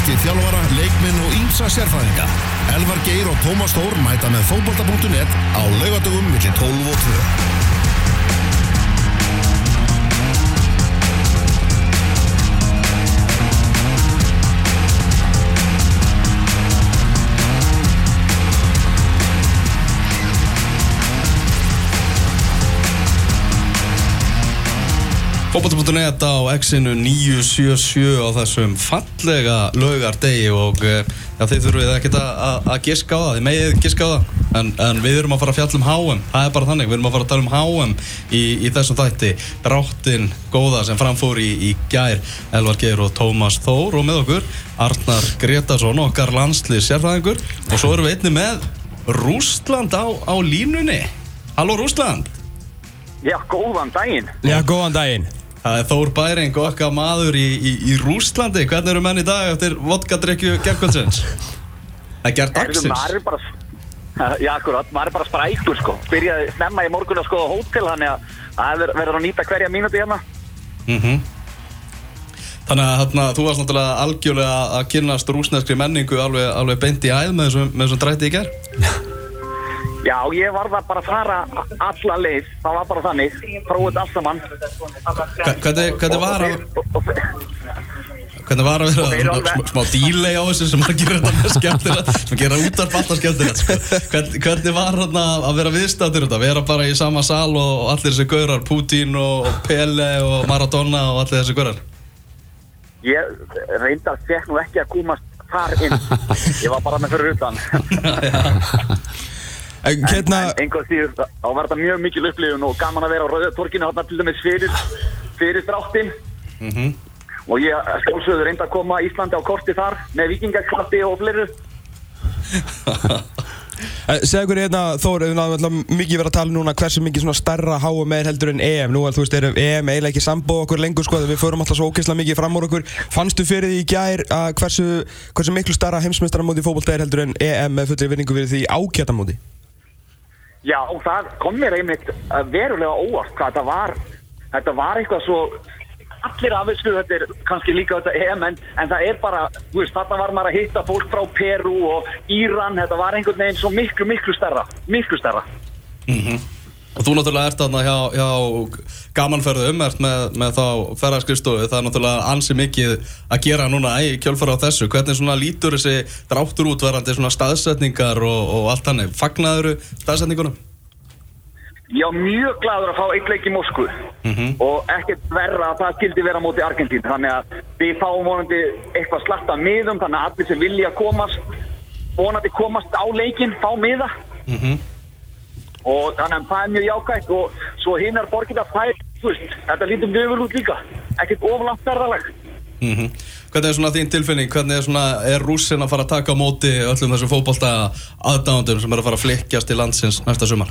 bætti þjálfara, leikminn og ímsa sérfræðinga. Elvar Geir og Tómas Þór mæta með fókbalta.net á laugadögum millir 12 og 2. Fókbalta.net á X-inu 977 á þessum fallega laugardegi og eh, já, þið þurfum ekkert að að giska á það, þið megið giska á það en, en við erum að fara að fjalla um HM það er bara þannig, við erum að fara að tala um HM í, í þessum þætti, dráttin góða sem framfór í, í gær Elvar Geir og Tómas Þór og með okkur Arnar Gretarsson, okkar landslið sérfræðingur. Og svo erum við einni með Rústland á, á línunni. Halló Rústland Já, góðan daginn. Já, góðan daginn. Það er Þór Bæring og okkar maður í, í, í Rúslandi. Hvernig eru menn í dag eftir vodkadrykju gerðkvöldsins? Það er gerð dagsins. maður bara, já, akkurat, maður er bara sprækur, sko. Byrjaði snemma í morgun að skoða hótel, þannig að það er verður að nýta hverja mínúti hérna. Mm Þannig að þarna, þú varst náttúrulega algjörlega að kynast rúsneskri menningu alveg, alveg beint í æð með þessum, með þessum drætti í gerð. Já, ég var það bara að fara alla leið, það var bara þannig, prófið allt saman. Hvernig, var að... Hvernig var að vera smá, dílei á þessu sem að gera þetta skemmtilegt sem að gera útarp alltaf skemmtilegt sko. hvernig, hvernig var að vera viðstættur þetta vera bara í sama sal og allir þessi gaurar Putin og Pele og Maradona og allir þessi gaurar Ég reyndar fekk nú ekki að komast þar inn. Ég var bara með fyrir utan. En, Hérna, en einhver síður, þá var þetta mjög mikil upplifun og gaman að vera á Rauðatorkinu þarna til dæmis fyrir, fyrir dráttinn. Og ég skálsögður reyndi að koma Íslandi á korti þar með vikingaklappi og fleiru. eh, segðu okkur hérna, Þór, við náðum mikið verið að tala núna hversu mikið svona stærra HM er heldur en EM. Nú er þú veist, er EM eiginlega ekki sambóð okkur lengur, sko, við förum alltaf svo ógeðslega mikið fram úr okkur. Fannstu fyrir því í gær að hversu, hversu miklu starra heimsmeistaramóti í fótbolta er heldur en EM með fullri vinningu fyrir því ágætamóti? Já, það kom mér einmitt uh, verulega óvart hvað þetta var. Þetta var eitthvað svo, allir af þessu, þetta er kannski líka þetta EM, en, en það er bara, þú veist, þarna var maður að hitta fólk frá Peru og Íran, þetta var einhvern veginn svo miklu, miklu stærra, miklu stærra. og þú náttúrulega ert þarna hjá, hjá gamanferðum ert með, með þá ferðarskristofu það er náttúrulega ansi mikið að gera núna í kjölfara á þessu. Hvernig svona lítur þessi dráttur útverandi svona staðsetningar og, og allt hannig fagnaður staðsetningunum? Var mjög gladur að fá eitt leik í Moskvu. Og ekkert verra að það skildi vera móti Argentín þannig að við fáum vonandi eitthvað slatta miðum þannig að allir sem vilja komast vonandi komast á leikin, fá miða. Og þannig að það er mjög jákvægt og svo hinnar borgir að fæ þú veist, þetta lítum vel út líka ekkert oflangt ferðalag Mm Hvernig er svona þín tilfinning, hvernig er, svona, er rússin að fara að taka á móti öllum þessum fótbolta aðdáðundum sem er að fara að flikkjast í landsins næsta sumar?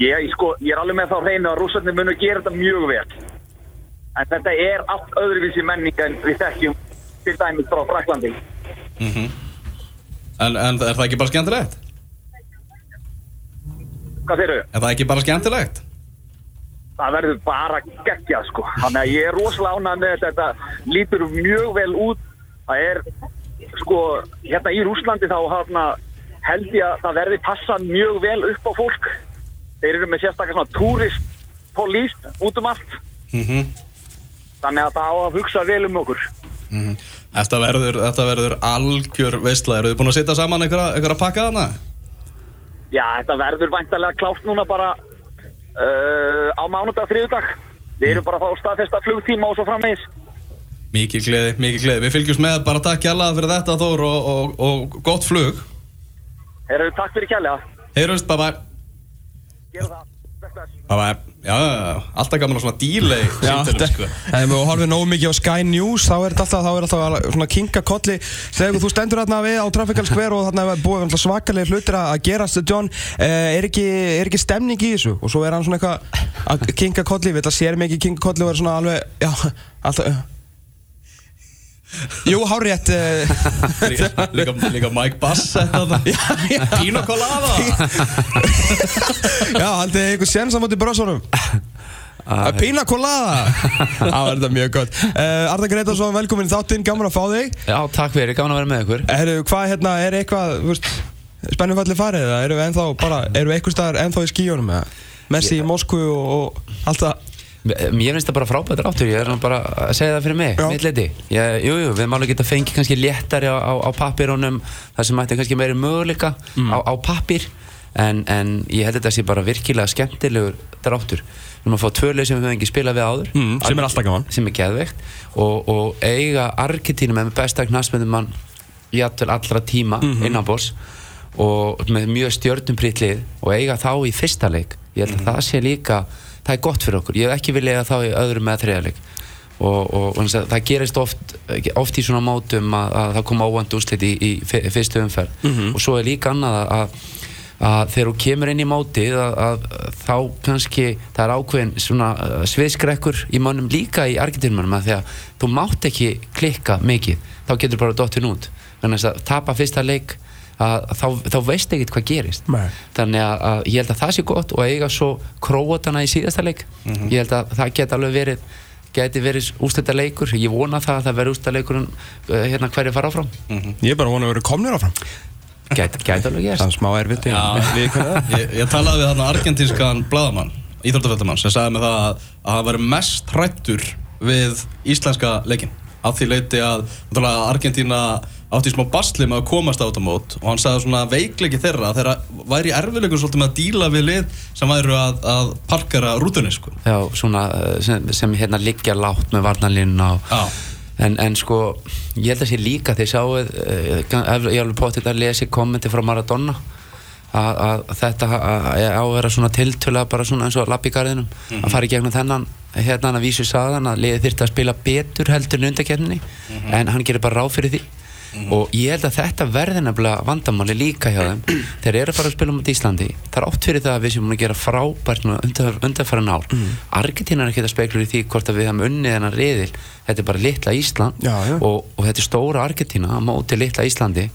ég, sko, ég er alveg með þá hreinu að rússarnir munu gera þetta mjög vel en þetta er allt öðruvísi menning en við þekkjum til dæmis frá Fraklandi En, en er það ekki bara skemmtilegt? hvað þeir eru? Er það ekki bara skemmtilegt? Það verður bara geggja sko. þannig að ég er rosalega ánægð með þetta þetta lítur mjög vel út. Það er sko hérna í Rúslandi þá hana, held ég að það verði passað mjög vel upp á fólk. Þeir eru með sérstaklega svona turist políst út um allt. Mm þannig að það á að hugsa vel um okkur. Þetta verður, þetta verður algjör veistla Eru þið búin að setja saman einhverja, pakka þarna? já þetta verður væntalega klárt núna bara uh, á mánudag, þriðudag við erum bara að fá staðfesta flugtíma og svo frammeins Mikið gleði, mikið gleði. Við fylgjumst með, bara takk hjalla fyrir þetta Þór og, og, og gott flug. Herru, takk fyrir kjærlega Heyrjumst, bye bye Gera það, Bye bye Já, alltaf gaman að svona delay símtölum, sko. ef við horfum nógu mikið á Sky News þá er þetta alltaf, þá er alltaf svona kinga kolli þegar þú stendur þarna við á Traffical Square og þarna er búið svakalega hlutir að gerast John, eh, er ekki, er ekki stemning í þessu og svo er hann svona eitthvað að kinga kolli, við þetta sér mikið kinga kolli og er svona alveg, já, alltaf. Jú, hárétt uh, líka, líka, líka Mike Bass Pína Colada Já, haldið þið eitthvað séns á móti bröðsónum Að Pina colada Það var þetta mjög gott. Uh, Arda Gretarsson, velkomin í þáttinn, gaman að fá þig. Já, takk fyrir, gaman að vera með ykkur. Herru, hvað hérna, er eitthvað, Spennufalli farið, eða eru við ennþá bara Eru við eitthvað staðar ennþá í skíunum eða? Messi í Moskvu og, og allt það Mér finnst það bara frábært áttur, ég er bara að segja það fyrir mig, mitt leiti Jú, jú, við málega geta fengið kannski léttari á, á, á pappirunum Það sem ætti kannski meiri möguleika Mm. á, á pappir en, en ég held þetta sé bara virkilega skemmtilegur dráttur. Við erum að fá tvö leið sem við höfum ekki spilað við áður. Mm, sem er alltaf gaman. Sem er geðveikt. Og, og eiga Argentínu með besta knastmyndumann jafnvel allra tíma Mhm. innanbors og með mjög stjörnumpritt lið og eiga þá í fyrsta leik. Ég held að það sé líka, það er gott fyrir okkur. Ég hef ekki viljað þá í öðrum með þriða leik. Og, og, og það, gerist oft oft í svona mótum að, að það koma óvænt úrslit í, í fyr- fyrstu umferð. Og svo er líka annað að, að, að þegar þú kemur inn í mótið að, að þá kannski það er ákveðin svona uh, sviðskrekkur í mannum líka í Argentínumannum að því að þú mátt ekki klikka mikið. Þá getur bara dottin út. Þannig að tapa fyrsta leik að þá, þá veist ekkert hvað gerist. Nei. þannig að, að ég held að það sé gott og að eiga svo króatana í síðasta leik. Ég held að það geti alveg verið geti verið ústætta leikur. Ég vona það að það verið ústætta leikur hérna hverju fara áfram. Ég er bara vonað að vera komnir áfram. Gæti, gæti alveg Það gerst er smá erfitt Já. Það? Ég, ég talaði við þarna argentínskan bladamann, íþróttaföldamann, sem sagði mig það að, að hann væri mest hrættur við íslenska leikin. Af því leiti að Argentína átti í smá basli með að komast á þetta mót og hann sagði svona veikleiki þeirra þeirra væri erfiðleikum svolítið með að díla við lið sem væru að, að parkera rútunni sko. Já, svona uh, sem, sem hérna liggja látt með varnalínuna og. En, en sko, ég held að sé líka þeir sáu, uh, ég alveg potið að lesi kommenti frá Maradona að, þetta að, á að vera svona tiltöla bara svona eins og lapp í garðinum. Að fara í gegnum þennan hérna hann að vísu saðan að liðið þyrfti að spila betur heldur en undarkerninni en hann gerir bara ráð fyrir því og ég held að þetta verði nefnilega vandamáli líka hjá þeim. Þeir eru að fara að spila um Íslandi. Það er oft fyrir það að við sem múin að gera frábært undanfæra ár. Mm. Argentína er ekki að speklur í því hvort að við hefum unnið þennan riðil. Þetta er bara litla Ísland. Já, já. Og, og þetta er stóra Argentína á móti litla Íslandi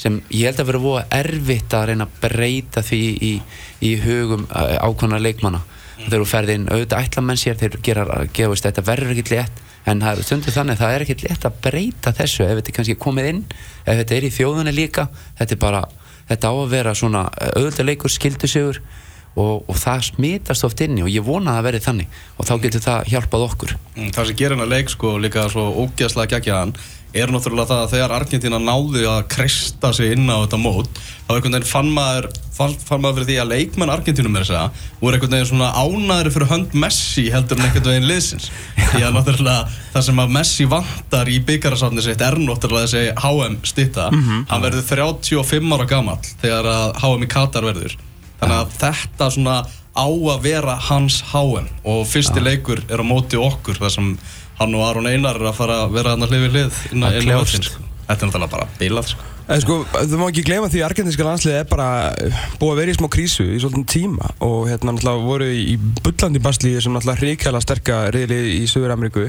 sem ég held að vera voða erfitt að reyna að breyta því í, í hugum uh, ákvæmna leikmanna. Þegar þú ferð inn, auðvitað ætla menn sér þeir gera, gefast, þetta verður ekkert létt en það er stundu þannig, það er ekkert létt að breyta þessu ef þetta er kannski komið inn ef þetta er í þjóðunni líka. Þetta er bara, þetta á að vera svona auðvitað leikur skildisugur og, og það smitast oft inni og ég vona að það verði þannig. Og þá getur það hjálpað okkur. Mm, Það sem gerir hennar leik sko líka svo ógeðslega geggjaðan er náttúrulega það að þegar Argentína náði að kristja sig inn á þetta mót þá einhvern veginn fann maður, fann, fann maður fyrir því að leikmenn Argentínum er þess að voru einhvern veginn svona ánæðri fyrir hönd Messi heldur en einhvern veginn liðsins. Því að náttúrulega það sem að Messi vantar í byggarasafni sitt er náttúrulega þessi HM stitta hann verður 35 ára gamall þegar að HM í Katar verður þannig að þetta svona á að vera hans HM og fyrsti leikur er á móti okkur þar sem hann og Aron Einar er að fara að vera hann að við hlið inn kljást. völlinn, sko. Þetta er náttúrulega bara bilað sko. En sko, þú má ekki gleyma því að argentinska landslið er bara uh, búið að vera í smá krísu í svolítið tíma og hérna náttúrulega voru í bullandi basli sem náttúrulega hrikalega sterka reyðli í Suður Ameríku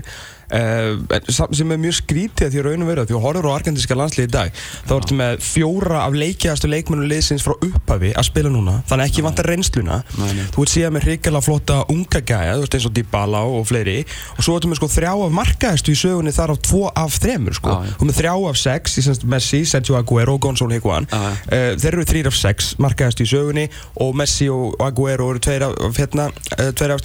uh, sem er mjög skrítið því að raunum vera því að horfur á argentinska landslið í dag þá ertu með fjóra af leikiðastu leikmennum liðsins frá upphafi að spila núna þannig ekki vantar reynsluna. Nei, nei. þú ert síðan með hrikalega flotta unga gæja þú veist eins og Dybala og fleiri og svo ertu með sko þrjá af markaðistu í sögunni þar á tvo af þremur sko. Já. og með þrjá af sex, Messi, Sergio Aguero og Gonzalo já. uh, þeir eru þrýr af sex markaðist í sögunni og Messi og Aguero eru tveir af, hérna, uh, tveir af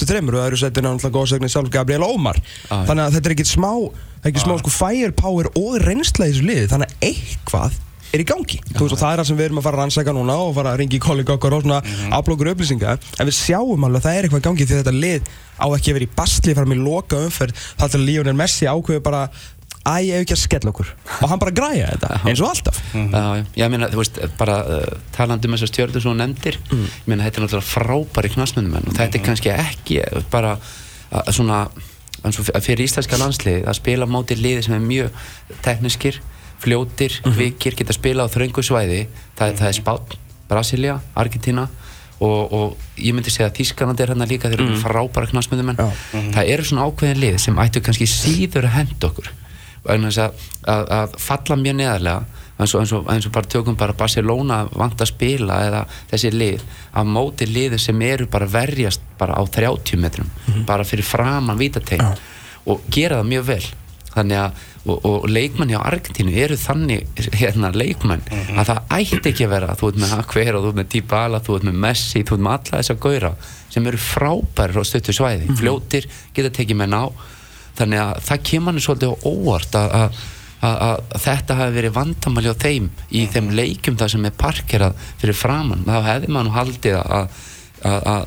það að er ekkit smá það er ekki smá sko firepower og reynsla í þessu liði þannig að eitthvað er í gangi. Þú veist og það er það sem við erum að fara að rannsaka núna og fara að ringi í kollega okkar og svona Mhm. aflokkur upplýsinga en við sjáum alveg að það er eitthvað í gangi því að þetta lið á ekki að vera í basli fara með loka umferð þar til Lionel Messi ákveður bara æ, ég hef ekki að skella okkur. Og hann bara græja þetta eins og alltaf. Já, já, ég meina, þú veist, bara uh, talandi um þessar stjörnur sem þú nefndir ég meina, þetta er náttúrulega frábæri knastmyndumenn og þetta er kannski ekki bara uh, svona fyrir íslenska landslið að spila móti liði sem er mjög tekniskir fljótir, kvikir, geta spila á þröngu svæði. Það, það er Spán, Brasilia, Argentina og, og ég myndi segja að Þískanandi er hérna líka þeir eru frábæra knastmyndumenn Já. það eru svona ákveðin lið sem ættu kannski síður að henda okkur. Að, að, að falla mjög neðarlega eins og, eins, og, eins og bara tökum bara Barcelona vant að spila eða þessi lið á móti liði sem eru bara verjast bara á 30 metrum bara fyrir framan vítategn og gera það mjög vel. Þannig að og, og leikmenn hjá Argentínu eru þannig hérna leikmenn að það ætti ekki að vera þú ert með Akver og þú ert með Dybala þú ert með Messi, þú ert með alla þessa gauðra sem eru frábærir á stöttu svæði. Fljótir, geta tekið með ná þannig að það kemur hann svolítið á óvart að, að, þetta hafi verið vandamæli á þeim í þeim leikum það sem er parkerað fyrir framann þá hefði maður haldið að,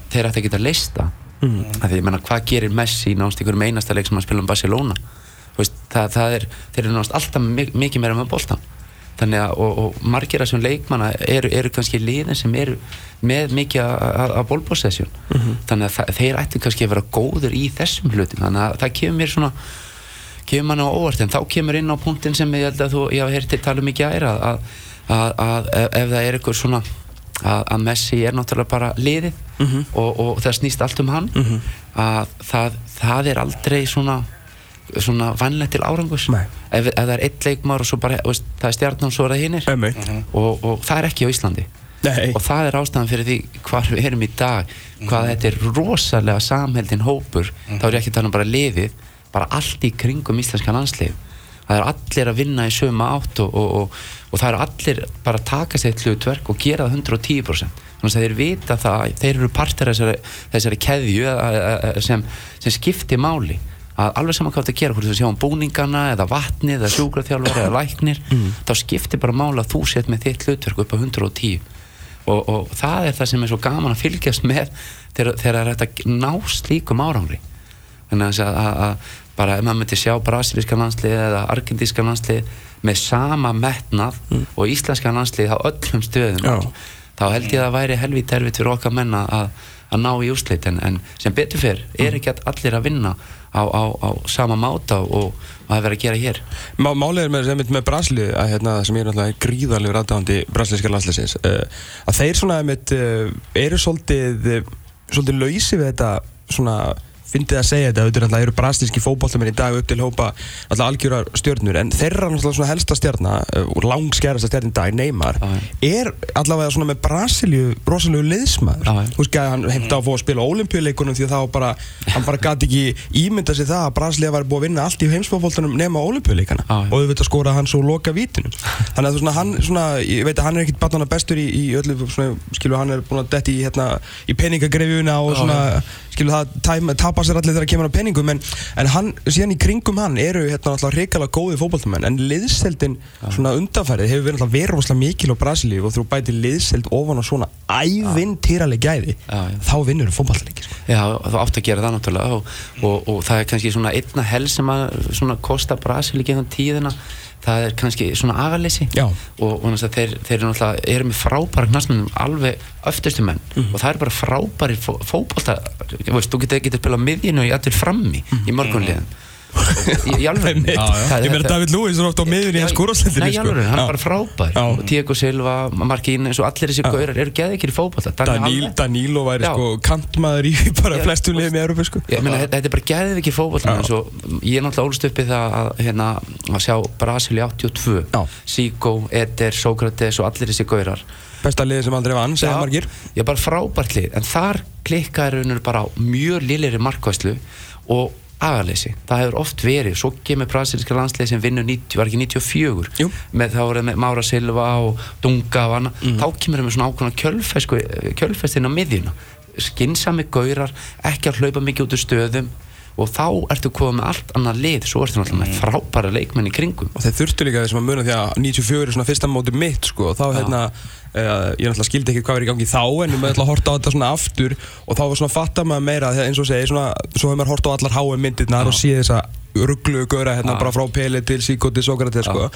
þeir ætti að geta leista mm. því ég menna hvað gerir Messi í náðast ykkur einasta leik sem hann spila um Barcelona? Veist, það, það er, þeir eru náttúrulega alltaf mik mikið meira með boltan þannig að, og, og margir af þessum leikmanna eru, eru kannski liðin sem eru með mikið að bólbóðsessjón þannig að þeir ætti kannski að vera góður í þessum hlutum, þannig að það kemur mér svona kemur mann á óvart, en þá kemur inn á punktin sem ég held að þú, ég hafa heyrtið tala mikið um æra að, að, að ef, ef það er eitthvað svona að, að Messi er náttúrulega bara liðið og, og það snýst allt um hann að það, það er aldrei svona svona vannlegt til árangus ef, ef það er eitt leikmar og svo bara veist, það er stjarnan og svo er það hinnir Einmitt. og, og það er ekki á Íslandi. Nei. og það er ástæðan fyrir því hvar við erum í dag hvað þetta er rosalega samheldin hópur. Þá er ég ekki að tala um bara liðið bara allt í kringum íslenska landslið það er allir að vinna í söma átt og, og, og, og það er allir bara að taka sér hlutverk og gera það 110% þannig að þeir vita það þeir eru partur af þessari, þessari keðju að- að- að- sem, sem skipti máli. Að alveg saman hvað þetta gera hvort þú sjá um búningana eða vatnið eða sjúkraþjálfari eða læknir þá skiptir bara máli að þú sett með þitt hlutverk upp á 110 og, og það er það sem er svo gaman að fylgjast með þegar, þegar að ná slíkum árangri. Þannig að, að, að, að bara ef maður myndi sjá brasilíska landslið eða argentíska landslið með sama metnað og íslenska landslið á öllum stöðum Já. þá held ég að það væri helvít erfitt fyrir okkar menn að, að ná í úrslit. En, en sem betur fyrr er ekki allir að vinna á, á, á sama máta og, og það er verið að gera hér. Má, Málið er með, sem með Brasli að hérna, sem ég er náttúrulega gríðarlegur aðdáðandi brasilíska landsleisins uh, að þeir svona einmitt, uh, eru svolítið uh, svolítið lausi við þetta svona fyndið að segja þetta, náttúrulega eru brasilíski fótballtamenn í dag upp til hópa algjörar stjörnur, en þeirra helsta stjarnar uh, og langskjærasta stjarn í dag, Neymar, Já, er allavega með Brasilíu rosalegu liðsmaður, þú veist að hann heimta að fá að spila ólimpíuleikunum því að þá bara, hann bara gæti ekki ímynda sig það að Brasilíu var búið að vinna allt í heimsfótballtunum nema ólimpíuleikana Já, já. og auðvitað skora hann svo loka vítunum þannig að þú svona, hann svona, ég veit að hann er ekkit barnana bestur í, í öllu, svona, skilu hann er búin að detti í, hérna, í peningagrefjuna og svona, skilu það tæma, tapa sér allir þegar kemur á peningum en, en hann, síðan í kringum hann eru hérna alltaf reikala góði fótballtumenn en liðseldin svona undanfærið hefur verið alltaf verið mikil á Brasilíu og þú bætir liðseld ofan á svona ævintýraleg gæði Já, já. þá vinnur þú fótballleiki sko. Já, þú átt að gera það náttúrulega og, og, og það er kannski svona einna hel sem að svona kosta Brasil í gegnum tíðina það er kannski svona agaleysi. Já. og, og að þeir, þeir eru náttúrulega eru með frábæra knastmennum alveg öftustu menn. Og það er bara frábæri fó, fótbolta þú veist, þú getur, getur spilað miðjunu í allir frammi í morgunliðin í, í alveg. Ég meina David Lewis er oft á miðjunni í hans skúrasleldinni Nei, í alveg, hann er bara frábær. Diego Silva, Marquín eins og allir þessi gaurar eru geðikir í fótbolta. Dani Daníl, Alves- Danílo væri sko kantmaður í bara flestum liðum í Európa sko. Ég meina, þetta, er bara geðvikið fótboll eins og ég er náttúrulega ólst upp í það að, hérna, að sjá Brasil í 82 Já. Zico, Eder, Sókrates og allir þessi gaurar. Besta liði sem aldrei vann, segja margir. Ég er bara frábært lið. En þar klikkaði raunur bara mjög lilleri markvæslu og agaleysi, það hefur oft verið svo kemur brasilíska landslið sem vinnur 90, var ekki 94 Jú. með, þá er það með Mára Silva og Dunga og annað, Mhm. þá kemur það með svona ákveðna kjölfesku, kjölfestin á miðjuna. Skinsami gaurar ekki að hlaupa mikið út úr stöðum. Og þá ertu komið með allt annað lið. Svo ertu náttúrulega með frábæra leikmenn í kringum. Og þeir þurftu líka þessum að muna því að 94 er svona fyrsta móti mitt sko. Og þá hérna uh, ég náttúrulega skildi ekki hvað er í gangi þá en með ætla að horta á þetta svona aftur og þá var svona fattar maður meira eins og segi svona svo hefur maður hort á allar háum myndirnar og sé þessa rugglu gauðra hérna Já. bara frá Pele til til Sokrates sko.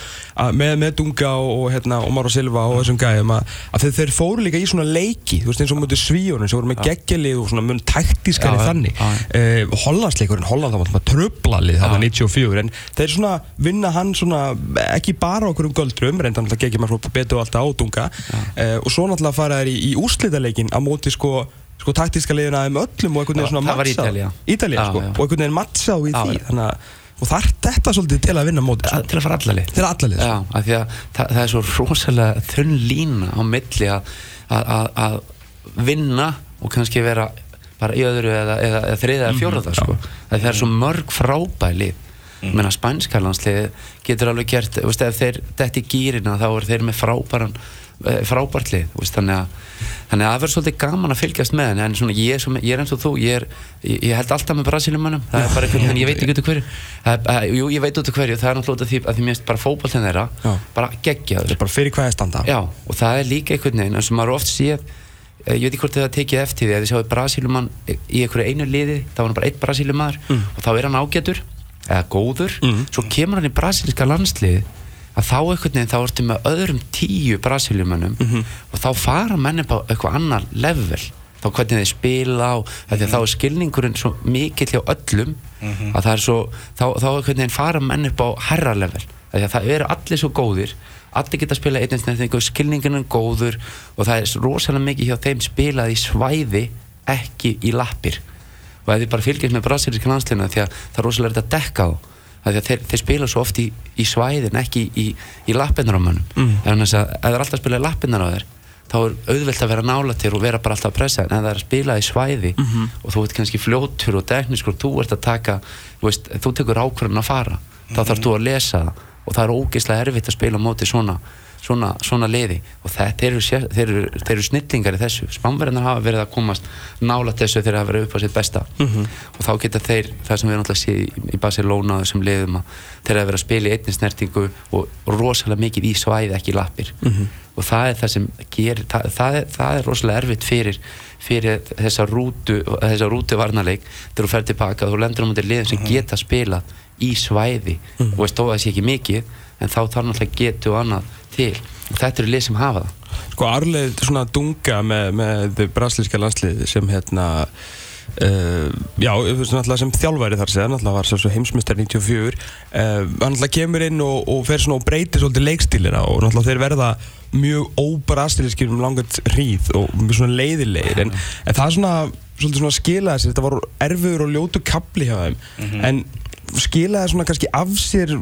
Að með, með Dunga og, og hérna og Mára Silva og þessum gæðum að, að þeir, þeir fóru líka í svona leiki þú veist eins og mútið svíjónin sem voru með geggjali og svona mun taktískari Já, já, þannig. Já. uh, Hollandsleikurinn, Holland þá var það tröflalið þarna 94 en þeir svona vinna hann svona ekki bara okkur um göldrum reynda náttúrulega geggjum að frá betu og alltaf ádunga uh, og svo náttúrulega fara þær í, í úrslitaleikin á móti sko sko taktíska liðina um öllum og einhvern veginn svona það. Ítalía Já, sko já. og einhvern veginn mattsað í Já, því já. þannig að og þarf þetta svolítið til að vinna móti Að- til að fara allalið til allalið Já, af því að það, það er svo rosalega þunn lína á milli að, að, að, að vinna og kannski vera bara í öðru eða, eða, eða þriða eða fjóraða sko. að það er svo mörg frábæli mm. spænska landslið getur alveg gert, veist, ef þeir detti gýrina þá er þeir með frábæran eh, frábært lið, veist, þannig að að það verður svolítið gaman að fylgjast með henni en svona ég er, ég er eins og þú ég, er, ég, held alltaf með Brasilumannum það er bara einhvern veginn, ég veit ekki út af hverju það, er- jú, ég veit út af hverju, það er náttúrulega því að því mér finnst bara fótboltinn þeirra Já. bara geggjaður bara fyrir er standa Já, og það er líka einhvern veginn eins og maður oft séð eh, ég veit ekki hvort það tekið eftir því að þið sjáu Brasílumann í einhverju einu liði þá var hann bara einn Brasílumadur og þá er hann ágætur eða góður svo kemur hann í brasíliska landsliði að þá einhvern veginn þá ertu með öðrum tíu Brasílumannum og þá fara menn upp á eitthvað annar level. Þá hvernig þeir spila á því að þá er skilningurinn svo mikill hjá öllum að það er svo þá, þá einhvern veginn fara menn upp á herra level. Það eru allir svo góðir allir geta að spila einnig skilningurinn er góður og það er rosalega mikið hjá þeim spilað í svæði ekki í lappir og ef þið bara fylgjast með brasilíska landslina því að það er rosalega erfitt að dekka á því að þeir, þeir spila svo oft í, í svæðin ekki í, í, lappinnar á mönnum. Mm. þannig að ef það er alltaf að spila í lappinnar á þeir þá er auðvelt að vera nála til og vera bara alltaf að pressa. En ef það er að spila í svæði og þú ert kannski fljótur og teknískur og þú ert að taka, þú veist, þú tekur ákvörðun að fara þá þarf þú að lesa og það er ógeðslega erfitt að spila móti svona svona, svona liði. Og þetta eru, eru, þeir eru snillingar í þessu. Spánverðinar hafa verið að komast nála þessu þegar það hafa verið upp á sitt besta. Og þá geta þeir, það sem við náttúrulega sé í, í Barcelona og þessum liðum að þeir hafa verið að spila í einni snertingu og, og rosalega mikið í svæði ekki í lappir. Og það er það sem gerir það, það, er, það er rosalega erfitt fyrir fyrir þessa rútu þessa rútu varnarleik þegar þú fer tilbaka þú lendur um þetta liðum sem geta spilað í svæði. Og veist þó að það sé ekki mikið en þá þarf náttúrulega getu og annað til. Og þetta eru lið sem hafa það. Sko Arleif svona dunga með, með brasilíska landsliði sem hérna uh, já, þú veist, náttúrulega sem þjálfæri þar segja, náttúrulega var svo heimsmyndstær 94 uh, hann náttúrulega kemur inn og, og fer svona og breytir svolítið leikstílina og náttúrulega þeir verða mjög óbrasilískir um langat hríð og mjög svona leiðilegir. En, en það er svona, svona skilaði sér þetta var erfiður og ljótu kapli hjá þeim. En skilaði svona kannski af sér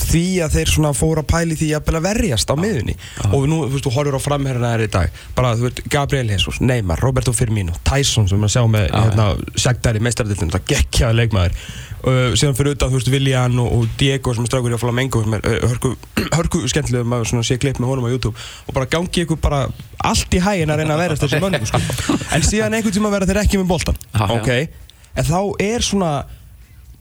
því að þeir svona fóru að pæli því að verjast á miðunni og nú, þú veist, þú horfur á framherrina þær í dag. Bara, þú veist, Gabriel Jesus, Neymar, Roberto Firmino Tyson sem við sjá með hérna, segdar í meistardildinu, það gekkjaði leikmaður. Uh, síðan fyrir utan, þú veist, Willian og, og Diego sem er strákur í að sem er uh, hörku, hörku skemmtilega maður svona sé klipp með honum á YouTube. Og bara gangi ykkur bara allt í hægin að reyna að verjast þessi mönnum sko. en síðan einhvern tíma verða þeir ekki með boltan ok, en þá er svona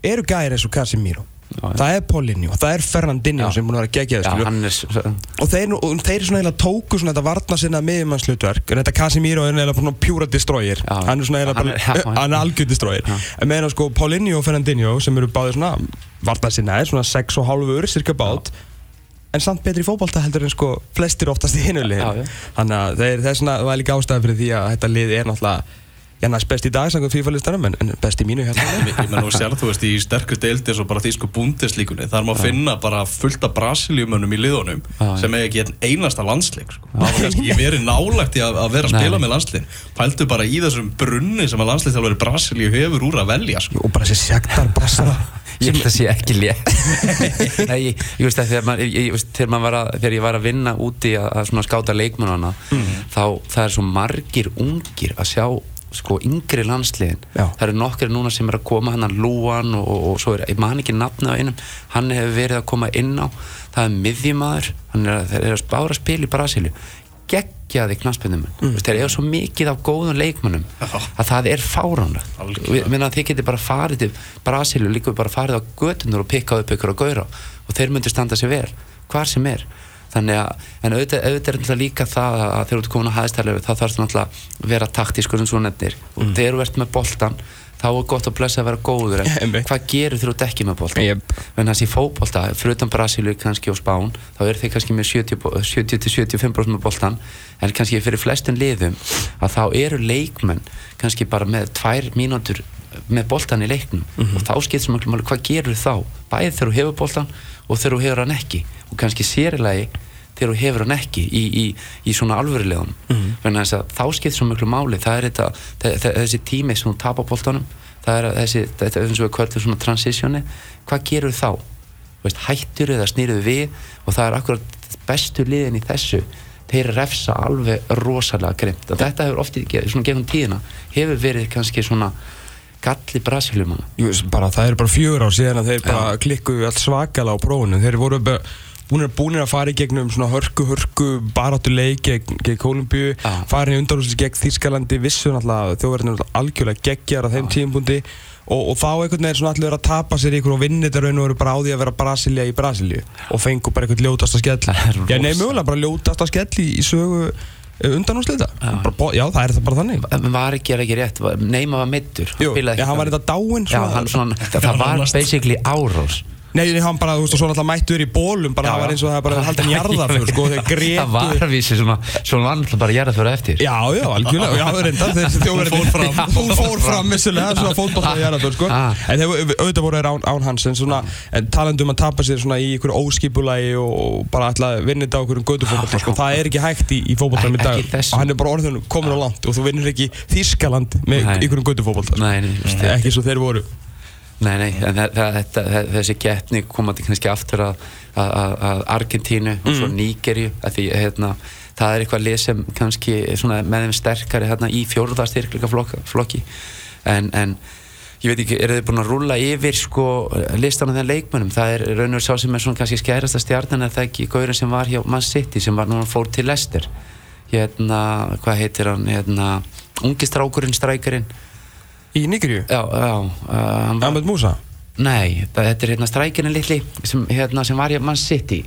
eru gæri eins og Casemiro Já, það er Paulinho, það er Fernandinho Já. sem búin að vera er s- og þeir, og þeir svona eiginlega tóku svona þetta varna sinna miðjumannslutverk en þetta Casemiro er eiginlega svona pjúra destroyer Já. hann er svona já, bara, já. hann er algjör destroyer en meðan sko Paulinho og Fernandinho sem eru báðir svona varna sinna er svona 6 og hálfur cirka bát en samt betri í fótbolta heldur en sko flestir oftast í hinu Já, já. lið þannig að það er svona, það er líka ástæða fyrir því að þetta lið er náttúrulega Já, næst best í dag, samkvæmt FIFA-listanum, en, en best í mínu hérna. Ég menn nú sér þú veist í sterkur deildi eins og bara þýsku búndeslíkunni þar má finna bara fullt af brasiljumönnum í liðunum já. sem er ekki einasta landsleik sko. það var kannski verið nálægt í að, að vera að spila Nei. með landslið pæltu bara í þessum brunni sem að landsliðþjálfari Brasilíu hefur úr að velja sko. Og bara þessi sektar brassara. Ég held að sé ekki létt Nei, ég, ég veist að þegar, maður, ég, þegar, var að, þegar ég var að vinna úti að, að skáta leikmennana þá það er svo margir ungir að sjá sko yngri landsliðin. Já. það eru nokkri núna sem er að koma hann að Lúan og, og, og svo er, ég man ekki nafna á einum. Hann hefur verið að koma inn á það er miðjumæður hann er, að- eru að spára að spila í Brasilíu. Geggjaði knaspindum mm. þeir eru svo mikið af góðum leikmönnum að það er minna að þið geti bara farið til Brasilíu líka bara farið á götunar og pikkað upp ykkur á gauðra og þeir myndir standa sér vel hvar sem er þannig að, en auðvitað, auðvitað er náttúrulega líka það að þegar þú ert komin á hæðstæðlega þá þarf það náttúrulega að vera taktískur en svo nefnir og þegar þú ert með boltan þá er gott að blessa að vera góður en hvað gerir þegar þú ert ekki með boltan Jep. en þessi fótbolta, fyrir utan Brasilíu kannski og Spán, þá eru þeir kannski með 70-75% með boltan en kannski fyrir flestum liðum að þá eru leikmenn kannski bara með tvær mínútur með boltan í leiknum. Og þá skipt sem máli hvað gerur þá? Bæði þegar þú hefur boltan og þegar þú hefur hann ekki og kannski sérilegi þegar þú hefur hann ekki í, í, í svona alvörulegun mm -hmm. þá skipt svo miklu máli. Það er þetta, þe- þe- þessi tími sem þú tapar boltanum það er þessi, þetta er eins og við kvöldum svona transitioni, hvað gerur þá? Veist, hættur eða snýrðu við? Og það er akkurat bestu liðin í þessu. Þeir refsa alveg rosalega grimt og þetta hefur ofti, svona gegnum tíðina hefur verið kannski svona galli bara, það er bara fjögur ár síðan að þeir bara klikkuðu allt svakala á prófunu þeir voru bara búinir, að fara í gegnum svona hörku, hörku baráttu leik gegn, gegn Kolumbíu farin í undanúslis gegn Þýskalandi vissu náttúrulega þjóðverðinu algjörlega geggjar á þeim tímpundi og, og þá einhvern veginn svona allir verið að tapa sér í ykkur og vinni þetta raun og veru bara á því að vera Brasilia í Brasilíu. Og fengu bara einhvern ljótasta skell. Já, nei, mögulega bara ljótasta skell í, í sögu undanúslita já. já, það er það bara þannig. En var ekki, er ekki rétt, var- Neymar var meittur Jú, já, hann var þetta dáinn hann það, það var basically árós Nei, hann bara, þú veist, og svo náttúrulega mættur í bólum bara, Já, það var já. eins og það bara haldin jarðaför, sko, þeir gretu Það var að vísi svona, svona var náttúrulega bara jarðaför eftir. Já, já, algjörlega, já, reyndar, þessi þjóðverðin Hún fór fram. Hún fór fram, vissulega, svona fótballtaði jarðaför, sko. Ah. En þeir, auðvitað voru án, án hans, en svona, en talandi um að tapa sér svona í ykkur óskipulagi og, bara vinna þetta á ykkur um gödufótballta, sko, það er ekki hægt í, í fótballtaðum í dag Nei. Nei, en þetta, þessi getni komandi kannski aftur að, að, að, Argentínu og svo Nígerju að því hérna, það er eitthvað lið sem kannski er svona með þeim sterkari hérna, í fjórða styrkleika flokki en, en ég veit ekki, eru þið búin að rúlla yfir sko listan af þeim leikmönnum? Það er raun og sá sem er svona kannski skærasta stjarnan er það ekki Gaurin sem var hjá Man City sem var núna fór til Leicester? Hérna, hvað heitir hann hérna, ungi strákurinn, strækarinn Í Nígeríu, já, já, uh, Ahmed Musa? Nei, það, þetta er hérna strækinin litli sem, hérna, sem var hjá Man City.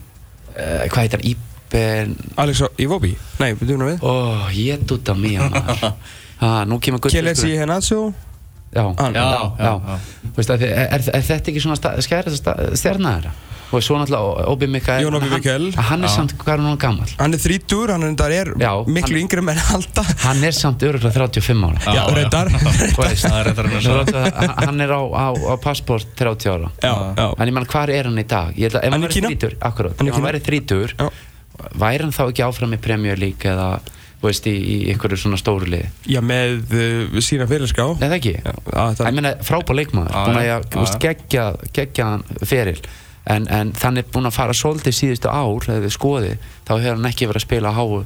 Uh, Hvað heitir hann? Íben Alex Iwobi, nei, byrjum við. Ó, ég dúta mér maður ah, Nú kemur gull Kelesi Henatsjó Já, já, Já, já, já, Veist, að, er, er, er þetta ekki svona skærast stjarnar? Og svo náttúrulega Obi Mikael Jón hann- Mikael. Hann er samt, hvað er hann gammal? Hann er þrítur, hann er, er Já, miklu hann- yngri menn halda Hann er samt öruglega 35 ára Já, Já, já. reyndar er hann er á, á, á passport 30 ára Já, já En ég menn, hvað er hann í dag? Ég held að ef Hann er Hann er í ef hann þrítur Já. væri hann þá ekki áfram í Premier League eða, veist, í, í einhverju svona stóru liði? Já, með uh, sína fyrirská Nei, það ekki? Já, Ég meina, frábár leikmaður, Já, búin að já, já, já. geggja, geggja hann feril en, en þannig búin að fara svolítið síðustu ár, þegar við skoði þá hefur hann ekki verið að spila á háu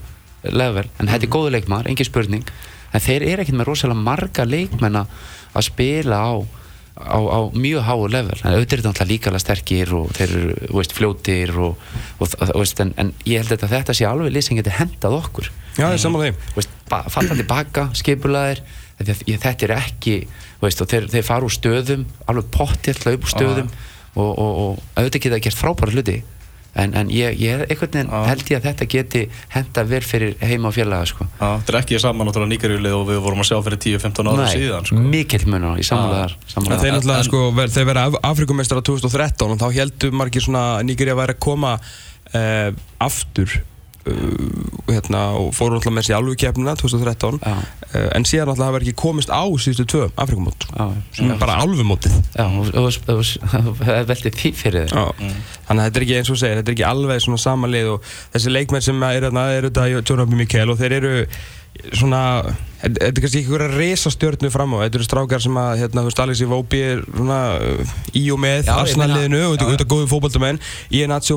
level. En þetta er góðu leikmaður, engin spurning. En þeir eru ekkert með rosalega marga leikmenn að spila á á, á mjög háu level. En auðvitað er þetta náttúrulega líka alveg sterkir og þeir eru, veist, fljótir og, og, veist, en, en ég held að þetta sé alveg sem getur hendað okkur. Já, ég saman þeim Þú veist, ba- falla tilbaka, skipulaðir þetta, þetta er ekki veist, þeir, þeir fara úr stöðum alveg pottið hlaup úr stöðum. Og, og, og auðvitað geta gert frábæra hluti en, en ég, ég einhvern veginn Já. held ég að þetta geti henda vel fyrir heima og félaga sko. Já, Þetta er ekki saman náttúrulega nýgarjúlið og við vorum að sjá fyrir 10-15 ára síðan sko. mikill munur í sammálaðar En sammála þeir náttúrulega, en- sko, þeir verða Af- Afrikumestara 2013 og þá heldur margir svona Nígeri að væri að koma uh, aftur hérna, og fóru náttúrulega með sér alveg keppnina 2013 Já. uh, en síðan náttúrulega hafa ekki komist á síðustu tvö er bara og- og- það veltið því fyrir Já, þannig að þetta er ekki eins og segir, þetta er ekki alveg svona samanlið og þessi leikmenn sem er eru þetta John Obi Mikael og þeir eru svona, þetta er kannski ekki einhverja resa stjörnu fram á, þetta eru strákar sem að hérna, þú veist, Alex Iwobi er svona uh, í og með ég Arsenal-liðinu meina- og þetta Já, er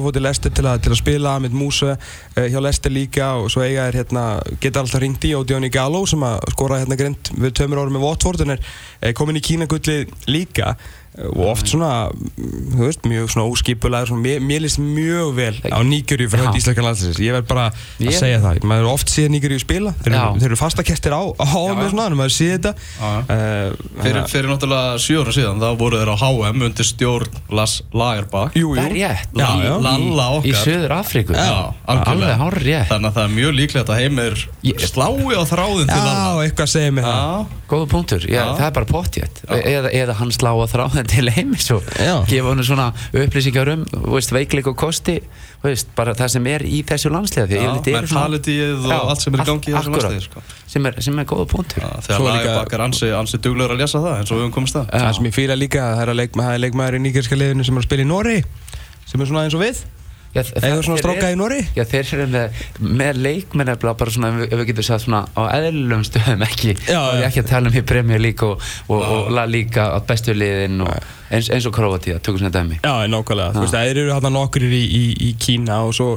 fótt til Leicester til að, til að spila með Musa uh, hjá Leicester líka og svo eiga er hérna, geta alltaf ringt í og Diony Gallo sem að skora hérna grind við tömur árum með Watford en er komin í Kínagulli líka. eh, og oft svona, þú veist, mjög svona óskipulega, svona, mér, mér líst mjög vel á Nígerju fyrir Já. hönd íslenska landsins ég verð bara að Ég- segja það. Maður oft séð Nígerju spila. Þeir Já. eru, þeir eru fastakestir á, á með svona, en maður séð þetta. Já, já. uh, Fyrir, fyrir náttúrulega sjö ára síðan þá voru þeir á HM undir stjórn Las Lagerbach er Já, já. Lalla Í okkar. Söður Afríku Já, Alveg algjörlega. Hár rétt Þannig að það er mjög líklegt að heimir Ég- slái á þráðin til Já, Lalla. eitthvað segir mér það. Já, Góða punktur, já, Já. það er bara pottjætt eða, eða hann slá að þráðin til heimis og Já. gefa hann svona upplýsingar um veist, veikleik og kosti veist, bara það sem er í þessu landslega Já, mentalityið og Já, allt sem er í gangi í þessu akkurat. landsliði, sko. sem, er, sem er góða punktur Svo Þegar Lagerbach er ansi, ansi duglegur að lesa það eins og við höfum komist að Það sem ég fýla líka, það er, að leikma, það leikmaður í nýgerska liðinu sem er að spila í Nóri sem er svona eins og við Já, Eða svona eru- í Noregi? Já, þeir eru með, með leikmenn bara svona, ef við- við getum sagt svona á eðlum stöðum ekki. Já, og já. ekki að tala um í Premier League og, og, og La Liga á bestu liðin og eins, eins og Kroatia, tökum svona dæmi. Já, nákvæmlega, þú veist, það eru hérna nokkur í, í, í Kína og svo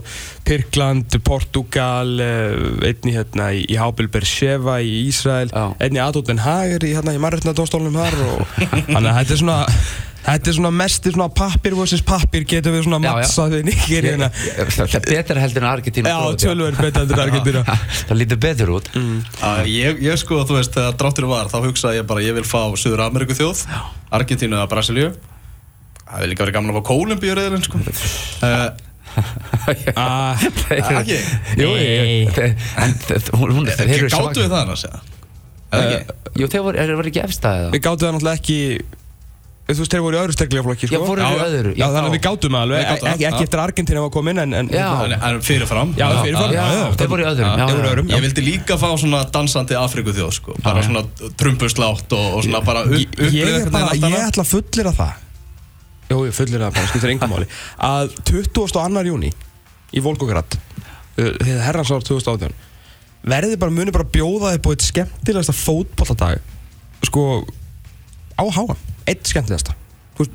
Tyrkland, Portugal, uh, einni hérna í, Hábil Bersheva í Ísrael, einni Adolf Den Hager í hérna í Marreitnadónstólunum þar og þannig að þetta er svona Þetta er svona mesti svona pappir versus pappir getum við svona mattsað við Nigeríuna Það er betra heldur en Argentína Já, Króatía. tölvöld betur enn Argentína Það lítur betur út. Að Ég, ég sko, þú veist, þegar dráttur var þá hugsaði ég bara, ég vil fá Suður Ameríku þjóð Argentínu eða Brasilíu. Það hefði líka verið gaman að fá Kólumbíu reyðilinn sko. uh, Ah, Ekki? Jú. En hún, hún, þeir eru Gáttu við það annars, ekki? Jú, þeir voru, ekki efstæðið Við gáttum það náttúrulega ekki Þú veist, þeir voru í öðru sterklega flokki sko. Já, voru í öðru. Já, þannig að við gáttum alveg, Við gátum það, ekki, eftir að Argentina var komin en, en Já. En, en fyrirfram. Já, fyrirfram, Já, já, já, þeir voru í öðrum. Ég vildi líka fá svona dansandi Afriku þjóð sko. Bara svona trumpuslátt og, og svona bara upp, Ég, ætla að fullera það. Jú, ég fullera það bara, skiptir engum máli. Að 22. júni í Volgograd Þegar herrans ár 2018 Verði bara, muni bara bjóða upp á eitt skemmtilegasta fótbolladag Sko, á háa Eitt skemmtilegasta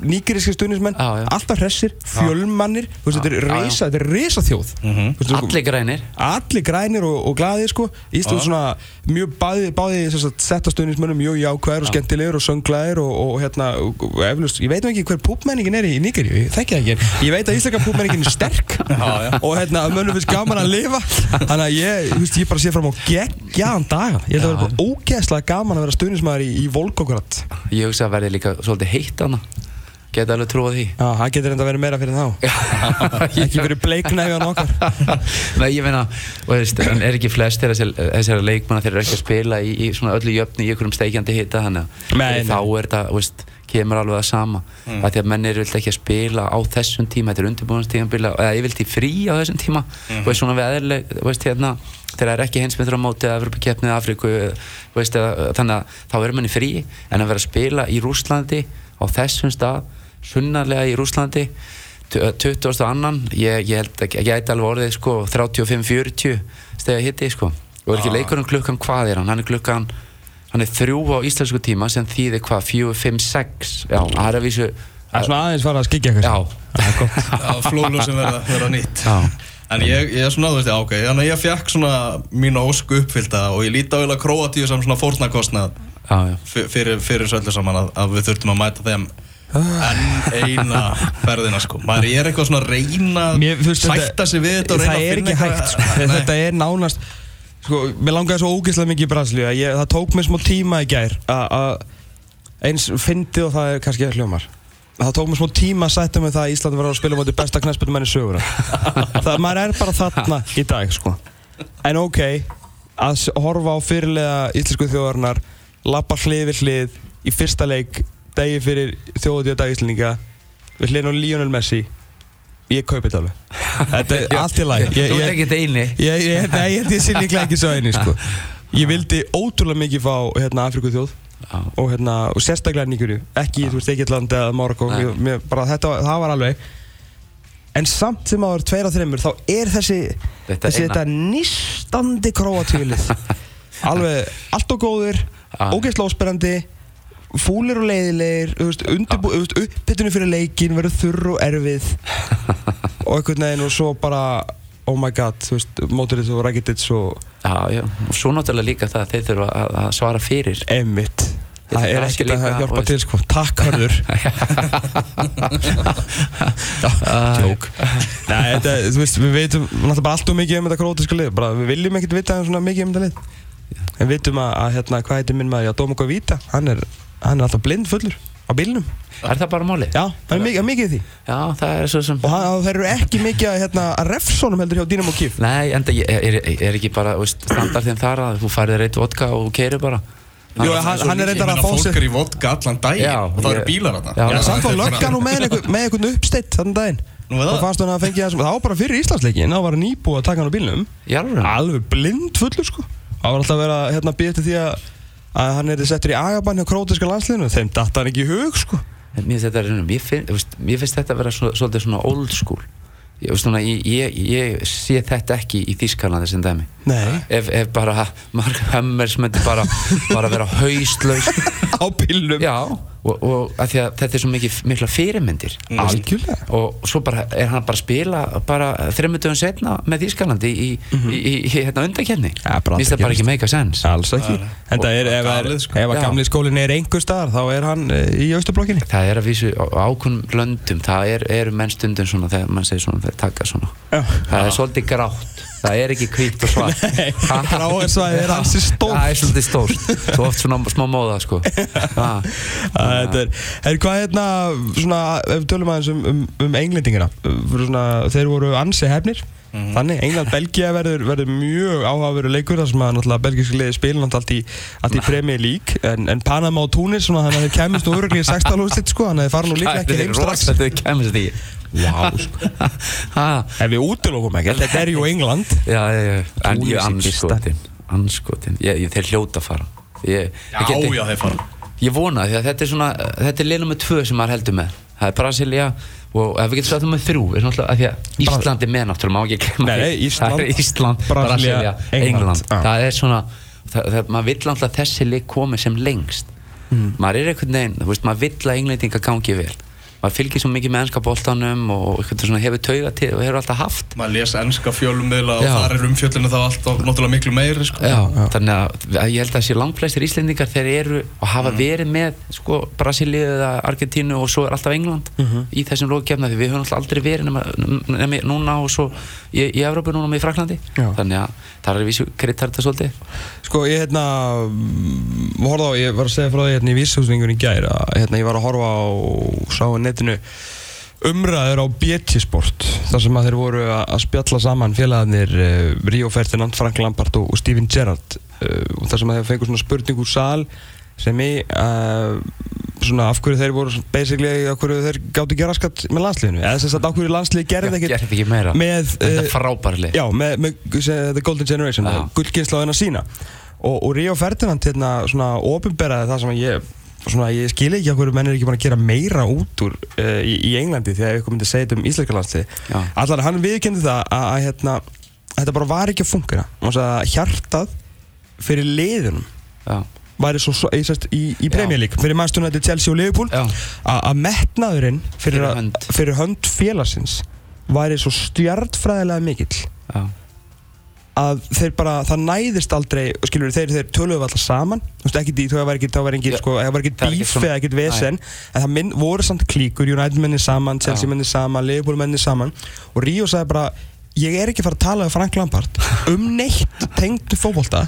Nígeríski stuðnismenn, Já, já. alltaf hressir, fjölmannir þetta er Já, já. reysa, þetta er reysa þjóð Mhm. Allir grænir. Allir grænir og, og glaðir sko. Ísland Já. svona mjög báði, báði settastöðnismönnum mjög jákvæðir og skemmtilegur og sönglaðir og, og hérna og, eflust, ég veit ekki hver púpmenningin er í Nígeríu, ég þekki það ekki. Ég veit að íslenska púpmenningin er sterk og hérna að mönnum finnst gaman að lifa. Þannig að ég, þú veist, ég bara sé fram á geggjaðan daga, ég held að vera ógeðslega gaman að vera stuðnismæður í, í Volgograd. Ég hugsa að verði líka svolítið heitt hana Geta alveg trúið því. Já, það getur enda verið meira fyrir þá. Ekki fyrir bleiknæfjan okkar. Nei, ég meina, og veist, en er ekki flestir þessar, þessar leikmanna þeir eru ekki að spila í, í svona öllu jöfni í einhverjum steikjandi hita þannig að Nei, þá er þetta, veist, kemur alveg að sama. Mm. að því að menn eru vilt ekki að spila á þessum tíma, þetta er undirbúinastíðanbila eða ég vilti frí á þessum tíma. Mhm. og veist svona við eðlileg, veist hérna þegar það er ekki heimsmyndur á móti að Evropakeppnið Afríku, veist, eða, þannig að þá er manni frí, en að vera að spila í Rússlandi á þessum stað sunnarlega í Rússlandi 20. annan. Ég, ég held að ég gæti alveg orðið sko 35-40 stegi hitti sko. Og er ekki leikurinn klukkan hvað er hann? Hann er klukkan hann er þrjú á íslensku tíma sem þýðir hvað? 4-5-6 já, það er að vísu Það er svona aðeins fara að skikja eitthvað. Já, Það er gott. Að flólu sem verða, verða nýtt. Já, En ég, ég er svona, þú veist, já, ok, þannig að ég fekk svona mínu ósku uppfyllta og ég líti á eiginlega Króatíu sem svona fórnarkostnað fyrir, fyrir söllu saman að, að við þurftum að mæta þeim enn eina ferðina, sko. Maður er eitthvað svona að reyna Mér, þetta- sætta sig við þetta og reyna að finna ekki hægt sko. Þetta er nánast sko, mér langaði svo ógeðslega mikið í Brasilíu ég, það tók mér smá tíma í gær að- eins fyndið og það er kannski hljómar það tók mér smá tíma að sætta mig það að Íslandi var að spila móti besta knæspöldum enn í söguna það maður er bara þarna í dag sko. en ok að horfa á fyrirlega íslensku þjóðarinnar lappa hlið við hlið í fyrsta leik degi fyrir þjóðutíða dag Íslandinga við hliðin á Lionel Messi. Ég kaupi þetta alveg. Þetta er allt í læg þú er ekki þetta eini. Ég, ég, nei, ég sé líklega ekki svo eini sko. Ég vildi ótrúlega mikið fá hérna, Afriku þjóð og, hérna, og sérstaklega Níkuru ekki, þú veist, Egyptland eða Marokko. Þetta, það var alveg. En samt sem áður tveir á þreymur þá er þessi Þetta þessi þetta nýstandi króatílið alveg allt og góður Já. ógeðslega ósperrandi fúlir og leiðilegir uppbytunum fyrir leikin verður þurr og erfið. Og einhvern veginn og svo bara oh my god, þú veist, Motorits og Rakitic og já, já, og svo náttúrulega líka það að þeir þurfa að, að svara fyrir. Emmitt það Það er er ekkert að líka, hjálpa til sko. Takk hörður. Jók Nei, þetta, þú veist, við veitum náttúrulega bara allt og mikið um þetta krótiska lið. Bara, við viljum ekkert vita svona mikið um þetta lið en við vitum að, að hérna, hvað heitir minn maður, já, Dómoko Víta hann er, hann er alltaf blind fullur á bílnum. Er það bara máli? já, hann er mikið, mikið í því. Já, það er svo sem og þeir eru ekki mikið að, hérna, að refsónum heldur hjá Dynamo Kiev Nei, enda ég- er, er, er ekki bara veist, standardinn þar að þú færið reitt vodka og keirir bara. Jú, hann, hann er reyndar að fá Fólk sig er í vodka allan daginn Já, og það eru bílar þarna. Já, Já, Já, samt þetta á bara- löggan og með einhvern, með einhvern uppsteitt þannig daginn. Nú er það fannst hann að fengja það sem það var bara fyrir Íslandsleikin það var hann íbúið að taka hann á bílnum. Alveg blind fullur sko það var alltaf að vera hérna eftir því að að hann er settur í agabann hjá krótiska landsliðinu. Þeim datt hann ekki í hug sko. Mér finnst þetta, mér finn, þú veist, mér finnst þetta að vera svo, svolítið svona old school. Ég, núna, ég, ég, ég sé þetta ekki í Þískalandi sem dæmi. Ef, ef bara Mark Hammers myndi bara, bara vera hauslaus. Á pillum. Já, og, og að að þetta er svo mikið, mikla fyrirmyndir Algjörlega. og svo bara er hann bara að spila bara þreymundum setna með Þískalandi í, í, í, í hérna undakenni. Ja, finnst það bara ekki make a sense. Alls ekki. En það er, ef, er, sko. ef að gamli skólinn er einhver staðar þá er hann eh, í austurblokkinni það er að vísu á ákveðnum löndum það er, eru menn stundum svona þegar mann segir svona þegar taka svona. Já. það er svolítið grátt það er ekki hvítt og svart. Gráarsvæðið er ansi stórt. það er svolítið stórt. Svo oft svona smá móða sko. Er, er hvað hérna svona, ef við tölum aðeins um, um, um englendingina svona, þeir voru ansi hefnir. Þannig, England-Belgia verður, verður mjög áhugaveru leikur þar sem að náttúrulega belgiski liði spila náttúrulega allt í, Premier League. En, en Panama og Tunis þannig að þeir kemist nú öruglega í 16 úrslit sko þannig að þeir fara nú líklega ekki heim er Vá, sko. ef við útilokum ekki, þetta er jú England já, já, já, en ég í anskotin anskotin, ég, ég, þeir hljóta að fara ég, Já, geti- já, þeir fara Ég vona því að þetta er svona, þetta er liðnum með tvö sem maður heldur með. Það er Brasilia og ef við getum sagt um með þrjú, er náttúrulega að því að Ísland er með náttúrulega, má ekki glemma Nei, því. nei, Ísland, er Ísland, Brasilia, Brasilia, England. England. Já. Það er svona, það, það, maður vill að þessi lið komi sem lengst. Mm. Maður er einhvern veginn, þú veist, maður vill að englendinga gangi vel. Maður fylgir svo mikið með ennska boltanum og hefur tauga til og hefur alltaf haft. maður les ennska fjölummiðla og Já. þar er umfjöllinu þá alltaf náttúrulega miklu meiri sko. Já, þannig að ég held að þessi langflestir Íslendingar þeir eru og hafa verið með sko, Brasilíu eða Argentínu og svo er alltaf England í þessum lókjafna því við höfum alltaf aldrei verið nema, nema núna og svo í, í Evrópu núna með í Fraklandi Já. þannig að það er vísu kryttar þetta svolítið? Sko ég hérna mm, horfði á, ég var að segja frá því hérna í víshúsningun í gær að hérna ég var að horfa á sá netinu umræður á BT Sport þar sem að þeir voru að spjalla saman félagarnir uh, Ríó Ferdinand, Frank Lampard og, og Steven Gerrard uh, og þar sem að þeir fengur svona spurning úr sal sem í uh, svona af hverju þeir voru basically af hverju þeir gáttu ekki raskat með landsliðinu? Eða þess að af hverju landsliði gerði ekkert gerði ekki meira? með þetta eh, er frábærli Já, með, með se- The Golden Generation, Já. gullkynnslóðina sína. Og, og Ríó Ferdinand hérna svona ofinberaði það sem að ég svona, ég skil ekki að hverju menn er ekki búin að gera meira út úr uh, í, í Englandi þegar ég kom myndi að segja þetta um íslenska landslið Já. allar hann viðkendi það að, að hérna, þetta bara var ekki að og að hjartað fyrir liðunum Já, væri svo, svo í, sest, í, í League fyrir Manchester United, Chelsea og Liverpool að að metnaðurinn fyrir, Fyrir hönd. fyrir hönd félagsins væri svo stjartfræðilega mikill. Já, að þeir bara, það næðist aldrei skilur þeir, þeir töluðu alltaf saman. Þú veist ekki, því- það var ekki, það var ekki, sko, það var ekki er bíf eða ekkert vesen en það minn, voru samt klíkur, United menni saman Chelsea Já. menni saman, Liverpool menni saman. Og Ríó sagði bara, ég er ekki fara að tala um Frank Lampard um neitt tengt fótbolta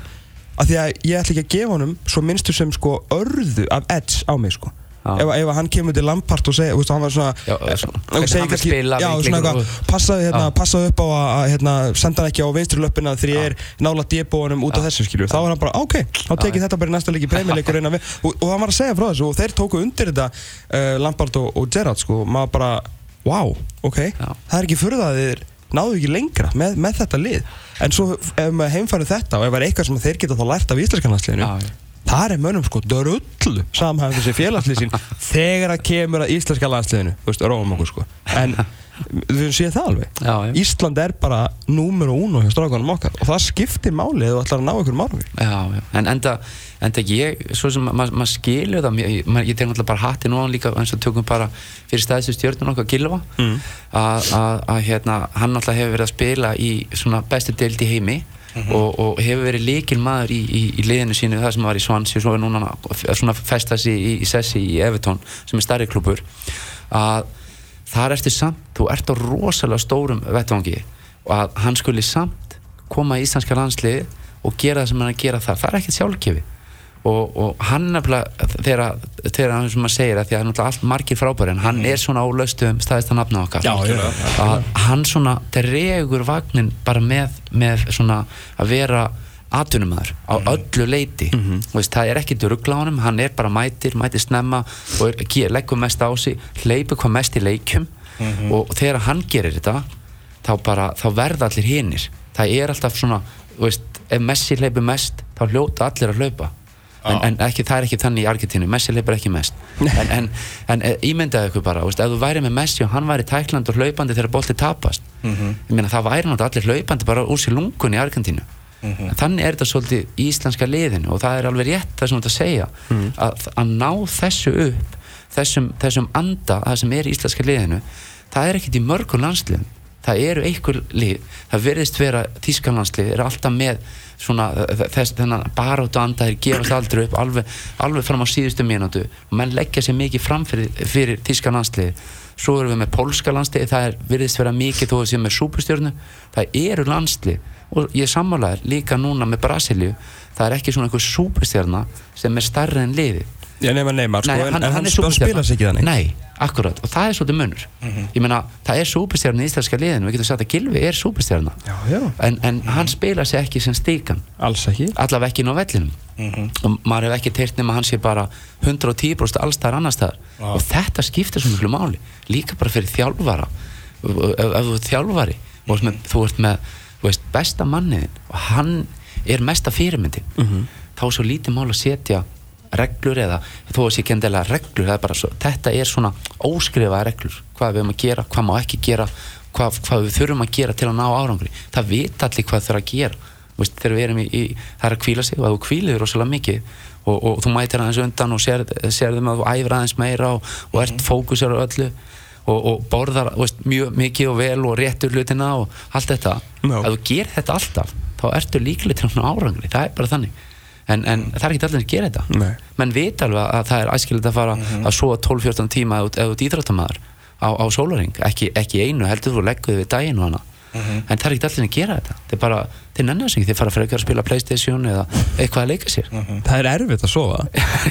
af því að ég ætla ekki að gefa honum svo minnstu sem sko örðu af edge á mig sko. Já. ef, ef hann kemur til Lampard og segja, veist, hann var svona Já, eh, svona, og hvernig segir hann kannski, já, svona eitthvað passaðu hérna, Já. passaðu upp á að að, hérna, senda hann ekki á vinstri löppina þegar ég er nála debóanum út af þessu skilju þá var hann bara, ok, þá tekið þetta bara í næsta leiki premjuleikur og, og hann var að segja frá þessu og þeir tóku undir þetta uh, Lampard og, og Gerrard sko, og maður bara wow, ok, Já. það er ekki fyrir það að þeir náðu ekki lengra með, með þetta lið en svo ef maður heimfærið þetta og ef það er eitthvað sem þeir geta þá lært af íslenskanlandsliðinu. Það er mönnum sko drullu samhæfum þessi félagslið sín þegar að kemur að íslenska landsliðinu þú veist, róum okkur sko en við höfum séð það alveg. Já, já. Ísland er bara númer og uno hjá strákanum okkar og það skiptir máli eða þú ætlar að ná Já, já, en enda, enda ég, svo sem maður ma skilur það, ég, ma ég tek náttúrulega bara hattin og hann líka eins og tökum bara fyrir stæðstu stjórnun okkar Gilva Mm. að hérna, hann náttúrulega hefur verið að spila í svona bestu deild í heimi og, og hefur verið líkil maður í, í, í liðinu sínu það sem var í Swansea og svo er núna svona festa sig í, í Sessi í Everton sem er starri klubur að þar ertu samt, þú ert á rosalega stórum vettvangi og að hann skuli samt koma í íslenska landsliði og gera það sem hann er að gera þar. Það er ekkert sjálfgefi og, og hann nefnilega þegar, hann sem maður segir að því að hann er náttúrulega allt margir frábæri en hann er svona á löstum staðist að nafna okkar. Já, að hann svona dregur vagnin bara með, með svona að vera atvinnumæður á öllu leiti veist, það er ekkert ruggla á honum, hann er bara mætir mætir snemma og er, leggur mest á sig hleypur hvað mest í leikjum. Og þegar hann gerir þetta þá bara, þá verða allir hinnir það er alltaf svona, veist ef Messi hleypur mest, þá hljóta allir að hlaupa. En, en ekki, það er ekki þannig í Argentínu. Messi leipur ekki mest. En, en, en eh, ímyndaðu ykkur bara, veist, ef þú væri með Messi og hann væri tækland og hlaupandi þegar bolti tapast. Mhm. meina það væri náttúrulega allir hlaupandi bara úr sér lungun í Argentínu Mhm. en þannig er þetta svolítið í íslenska liðinu og það er alveg rétt það sem þú ert að segja Mhm. að, að ná þessu upp þessum, þessum anda það sem er í íslenska liðinu það er ekkert í mörgum landsliðum það eru einhver lið það verðist vera þýskanlandslið er alltaf með svona þess, þennan baróttu anda þeir gefast aldrei upp alveg, alveg fram á síðustu mínútu og menn leggja sér mikið fram fyrir, fyrir þýskanlandslið svo erum við með pólska landslið það er, verðist vera mikið þó að séum með súpustjörnu það eru landslið og ég sammálaður líka núna með Brasilíu það er ekki svona einhver súpustjörna sem er starri en liðið. Já, nema Neymar, sko, en, hann, hann, hann, er spila sig ekki þannig. Nei, akkurat, og það er svolítið munur. Ég meina, það er súperstjarni í íslenska liðinu Við getum sagt að Gilvi er já, en, en hann spila sig ekki sem stíkan. Alls ekki. Allavega ekki inn á vellinum. Og maður hefur ekki teirt nema hann sé bara 110% allstar annar staðar. Og þetta skiptir svo miklu máli. Líka bara fyrir þjálfara. Ef, ef þú ert þjálfari og þú ert með veist, besta manniðin og hann er mesta fyrirmyndin. Þá er svo lítið mál að setja reglur eða þó að sé ekki endilega reglur það er bara svo, þetta er svona óskrifaða reglur. Hvað við erum að gera, hvað má ekki gera hvað, hvað við þurfum að gera til að ná árangri. Það vita allir hvað þurfa að gera. Veist, þegar við erum í, í, það er að kvíla sig og að þú kvílir rosalega mikið og, og þú mætir aðeins undan og sér, sérðum að þú æfir aðeins meira og, og ert fókusur á öllu og, og borðar veist, mjög mikið og vel og réttur hlutina og allt þetta. Já. ef þú gerir þetta alltaf þá ertu líklega til að árangri. Það er bara þannig. En, en það er ekki allir að gera þetta. Nei. menn vita alveg að það er æskilegt að fara að sofa 12-14 tíma þú ert íþróttamæður á, á sólaring ekki, ekki einu, heldur þú legguð við daginn og hana en það er ekki allir að gera þetta. Er bara, þeir nennar sig ekki, þeir fara frekar að spila Playstation eða eitthvað að leika sér. Það er erfitt að sofa.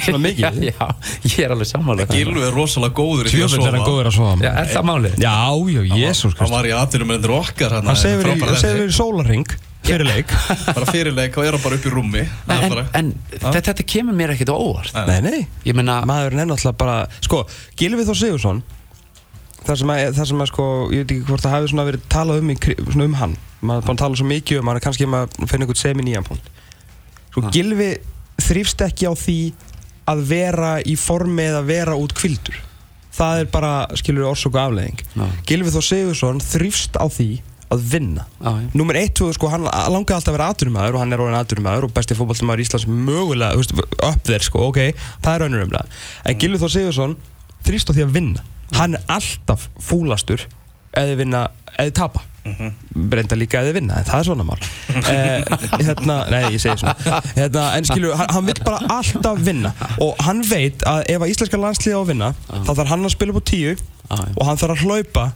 Svona mikið. Já, já, ég er alveg sammála Gilvi er rosalega góður í því að Tjöfell er hann sofa. góður að sofa Já, er það málið? Já, já, jésús Hann var í atvinnum með endur okkar hann segir verið- hann segir verið sólarring fyrir leik. Bara fyrirleik og er hann bara upp í rúmi. En, bara- en þetta, þetta kemur mér ekkert á óvart. Nei, nei ég meina, Maðurinn er náttúrulega bara Sko, Gilvi Þór Sigursson Það sem að, það sem að sko Ég veit ekki hvort það hafi svona verið talað um, í, svona um hann Maður er búin að tala svo mikið um hann Kannski maður finna einhvern semi nýjan punkt Sko, Ha. Gilvi þrýfst ekki á því Að vera í formi eða vera út kvildur Það er bara, skilur og afleðing Já. Gilvi Þór Sigursson þrýfst á því að vinna já. Númer 1, 2, sko, hann langaði alltaf að vera aturumæður og hann er orðin aturumæður og besti fótballtumæður Íslands mögulega, upp þér, sko, ok, það er raunur umlega. En Gilvi Þór Sigursson þrýst á því að vinna. Hann er alltaf fúlastur eða vinna, eða tapa. Brenda líka eða vinna, en það er svona mál. eh, hérna, nei, ég segi svona. Hérna, en skilju, hann, hann vil bara alltaf vinna og hann veit að ef að íslenska landsliði á að vinna, þá þarf hann að spila upp á tíu já. og hann þarf að hlaupa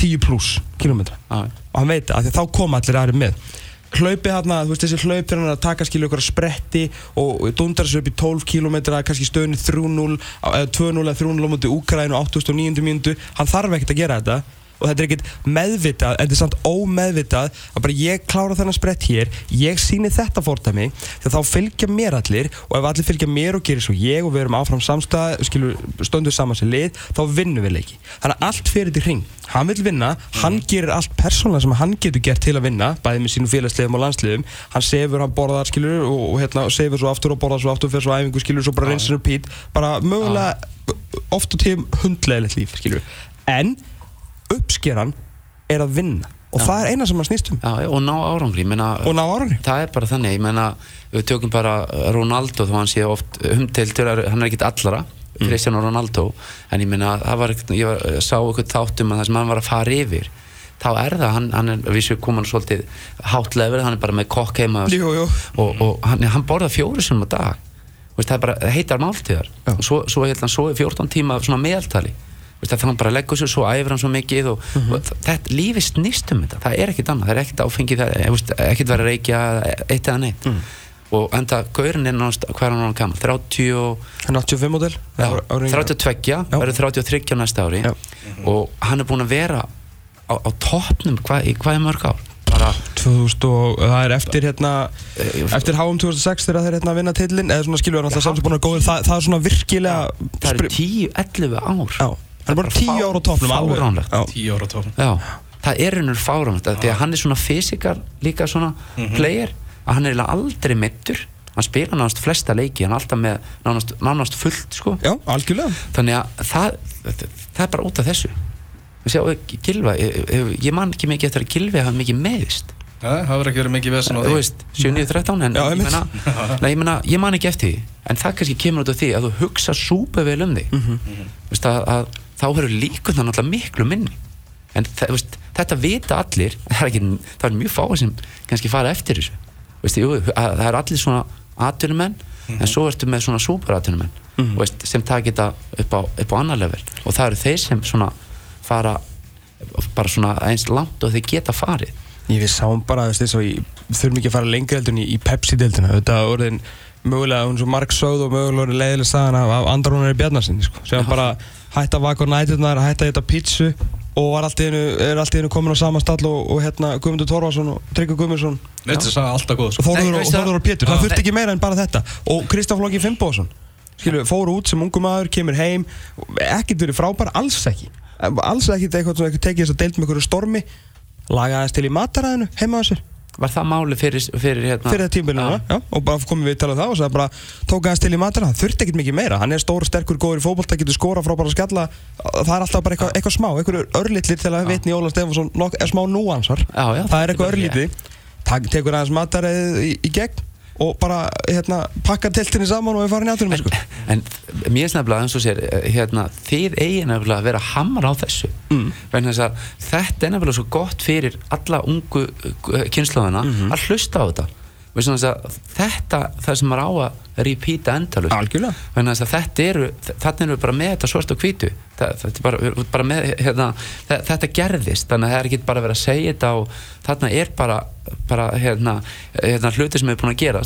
10 pluss kilometra Já, já. og hann veit að þá koma allir aðri með hlaupið hérna, þú veist þessi hlaup er að taka skilja ykkur að spretti og dundar þessu upp í 12 km kannski stöðunni 3-0 eða 2-0 eða 3-0 á mútið Úkræn og 89. mínútu hann þarf ekkert að gera þetta og þetta er ekkert meðvitað, en þetta er samt ómeðvitað að bara ég klára þennan sprett hér ég síni þetta fórtæmi þegar þá fylgja mér allir og ef allir fylgja mér og gerir svo ég og við erum áfram samstæð skilur stöndu saman sem lið þá vinnum við leiki. Þannig að allt fyrir til hring. Hann vil vinna, hann gerir allt persónulega sem hann getur gert til að vinna bæði með sínum félagslegum og landsliðum. Hann sefur, hann borðar skilur og, og hérna sefur svo aftur og borðar svo aftur fyrir svo æfingu skilur svo bara reynsin upp hít. Bara mögulega oft og tíum hundlegilegt líf skilur. En uppskeran er að vinna. Og það er eina sem hann snýst um. Já, já, og ná árangri, ég meina og ná árangri. það er bara þannig, ég meina við tökum bara Ronaldo þó hann sé oft umtiltur, hann er ekkit allara Cristiano Ronaldo, en ég meina það var, ekkert- ég var, sá eitthvað þáttum að það sem hann var að fara yfir þá er það, hann, hann er, við séum komin svolítið hátlegur, hann er bara með kokk heima Jú, jú. og, og hann, hann borða fjóru sinum á dag. Veist, það er bara heitar máltíðar. Já. og svo, svo hérna, svo er 14 tíma svona meðaltali það hann bara leggur sér svo æfir hann svo mikið og, Mhm. og þetta, lífi snýst um þetta. Það er ekkit annað, það er ekkit áfengi það er ekkit verið að reykja eitt eða neitt. Mm. og enda gaurin er náttúrulega hvað er hann gaman, 30 og hann er 85 model. Já, 32, verður 33 á næsta ári. Já. og hann er búinn að vera á, á toppnum hvað, í hvað er mörg ár? Bara, 2000 og það er eftir hérna eftir HM 2006 þegar þeir hérna vinna tillin eða svona skilur hann alltaf samt sem búin að góður það, það er svona virkilega það eru spri- 10-11 ár. Já, hann er bara 10 ára á toppnum alveg. Fáránlegt. Tíu ára tókn Já, það er hennur fáránlegt af því að hann er svona fysikal líka svona Mhm. player að hann er aldrei mittur hann spila nánast flesta leiki hann er alltaf með nánast, nánast fullt sko. Já, algjörlega. Þannig að það, það er bara út af þessu. Við sjá, Gilva ég, ég- ég man ekki mikið eftir að Gilvi hafa mikið meðist það verður ekki verið mikið vesen á þú því. veist, 7-13 en Já, ég, meina, nei, ég, meina, ég man ekki eftir því en það kannski kemur út af því að þú hugsa súpa vel um því Mhm. veist, að, að, þá verður líkunar náttúrulega miklu minni. En það, veist, þetta vita allir það er, ekki, það er mjög fáið sem kannski fara eftir þessu. Veist, jú, að, það er allir svona atvinnumenn en svo ertu með svona súperatvinnumenn Mhm. veist, sem taki þetta upp á, upp á annar level. Og það eru þeir sem svona fara bara svona eins langt og þeir geta farið. Ég við sáum bara, þess að þurfum ekki að fara lengra heldur í, í Pepsi-deildina. Þetta orðin mögulega, hún svo marg sögð og mögulega leiðileg sagan af, af Andrónari Bjarnarsinni, sko. Sem bara hætti að vaka á næturnar, hætti að geta pítsu og er allt í einu komin á sama stall og, og hérna Guðmundur Torfarsson og Tryggvi Guðmundsson. Það er alltaf góð og sko. Og, Þórður og Pétur, það þurfti ekki meira en bara þetta. Og Kristján Flóki Finnbóðsson skilju, fóru út sem ungu maður, kemur heim ekkert verið frábær, alls ekki. Alls ekki eitthvað sem eitthvað tekið þess að deilt með einhverju stormi lagaðist til í mataræðinu heima á sér Var það máli fyrir, fyrir hérna? Fyrir það tímbilinu Já. og bara komum við tala um það og það bara tók aðeins til í það þurfti ekkert mikið meira. Hann er stór, sterkur, góður í fótbolta, getur skora frá bara skalla. Það er alltaf bara eitthvað, eitthvað smá eitthvað örlítlir til að vitni Óla er smá núansar, Já, já, það er eitthvað örlítið tekur aðeins mataræðið í, í gegn og bara hérna, pakkar teltinni saman og við farin í aðtunum sko. En mér er nefnilega eins og sér eh, hérna, þið eigi nefnilega að vera hamra á þessu mm. að þetta er nefnilega svo gott fyrir alla ungu kynnslóðina Mhm. að hlusta á þetta að þetta það sem er á að repeata endalust þetta eru erum við bara með þetta svart og þetta, er bara, bara með, hérna, þe- þetta gerðist þannig að það er ekki bara verið að segja þetta og þarna er bara, bara hérna, hérna hluti sem er búin að gera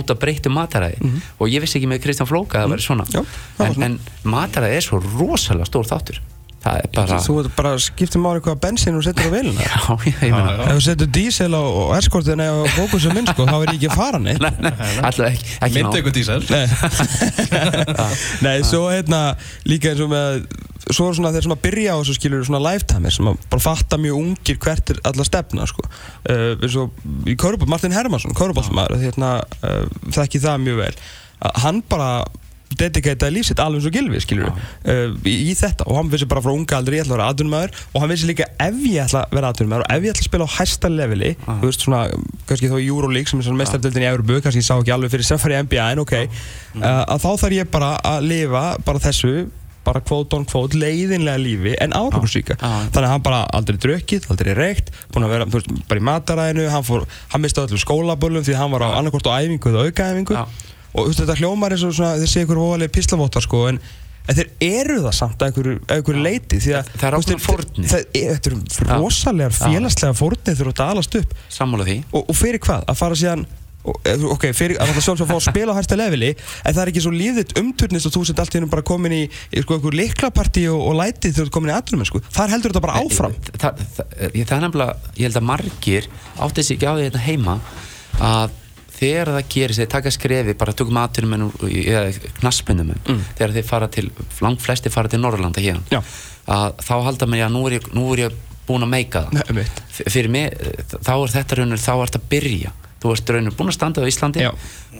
út að breyttu mataræði. Og ég vissi ekki með Kristján Flóka að það væri svona. Já, það var en, svona. en mataræði er svo rosalega stór þáttur það er bara þú veit bara skiptir máli hvað bensin og setur á velina já, ég, meina ef þú setur dísel á eskortin eða fókusum minn sko, þá er ég ekki að fara neitt. Nei, nei, alltaf ekki, ekki Myndi eitthvað dísel Nei, Nei svo hérna líka eins og með svo er svona þeir sem að byrja á þessu skilur svona lifetimer sem að bara fatta mjög ungir hvert er alla stefna sko. Uh, eins og í Körbál, Martin Hermansson Körbálsmaður, hérna uh, þekki það mjög vel. Hann bara dedikætaði lífsitt alveg og Gilvi skilur uh, í, í þetta. Og hann vissi bara frá unga aldrei ég ætla að vera aðdunumæður og hann vissi líka ef ég ætla að vera aðdunumæður og ef ég ætla að spila á hæsta leveli þú veist svona, kannski þá í Euroleague sem er svona mestardeldin í Európu, kannski ég sá ekki alveg fyrir sem fara í NBA en ok, uh, að þá þarf ég bara að lifa bara þessu bara kvót on kvót, leiðinlega lífi en árangursríka, Já, já. þannig að hann bara aldrei drukkið, aldrei reykt, búin að vera veist, bara í mataræðinu, hann hann misti öllum skólaböllum því hann var á annarkort á æfingu eða aukaæfingu. Já. Og veist, þetta hljómar eins og svona, þessi ykkur óvalið píslavóttar sko, en, en þeir eru það samt að að ykkur leiti því að Það er það er- þetta eru rosalegar Já. félagslega fórnir þegar þú ert að alast upp. Sammála því. Og, og fyrir hvað, að fara síðan eh, ok, fyrir að það sjálfsög að fá að spila á hæsta leveli en það er ekki svo líðitt umturnist og þú sett allt í hennu bara komin í, í sko, einhver liklapartí og, og lætið þegar þú ert komin í aðrunum sko. þar heldur þetta bara áfram. Þa, það, ég, það er nefnilega, ég held að margir átti sig ekki á því þetta heima að þegar það gerist, þeir taka skrefi bara tökum aðtunum eða knaspinum mm. þegar þeir fara til, langt flesti fara til Norrlanda að þá halda mér að nú er ég, nú er ég búin að meika það. Nei, fyrir mig, þá er þetta raunur þá ert að byrja, þú ert raunur búin að standa á Íslandi Já.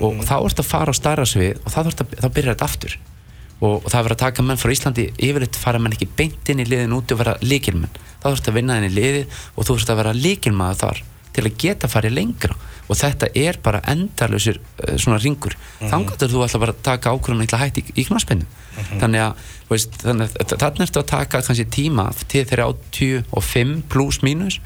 og þá ert að fara á stærra svið og að, þá byrjar þetta aftur. Og, það verður að taka menn frá Íslandi yfirleitt fara menn ekki beint inn í liðin út og vera líkilmenn, þá þurft að vinna inn í liðið og þú þurft að vera líkilmaður þar til að geta farið lengra. Og þetta er bara endalösir uh, svona ringur, mm -hmm. þannig að þú ætla bara að taka ákvörðum eitthvað hætti í, í að, þú veist, þannig að þannig ertu að taka kannski tíma til þeirra á 25 pluss mínus.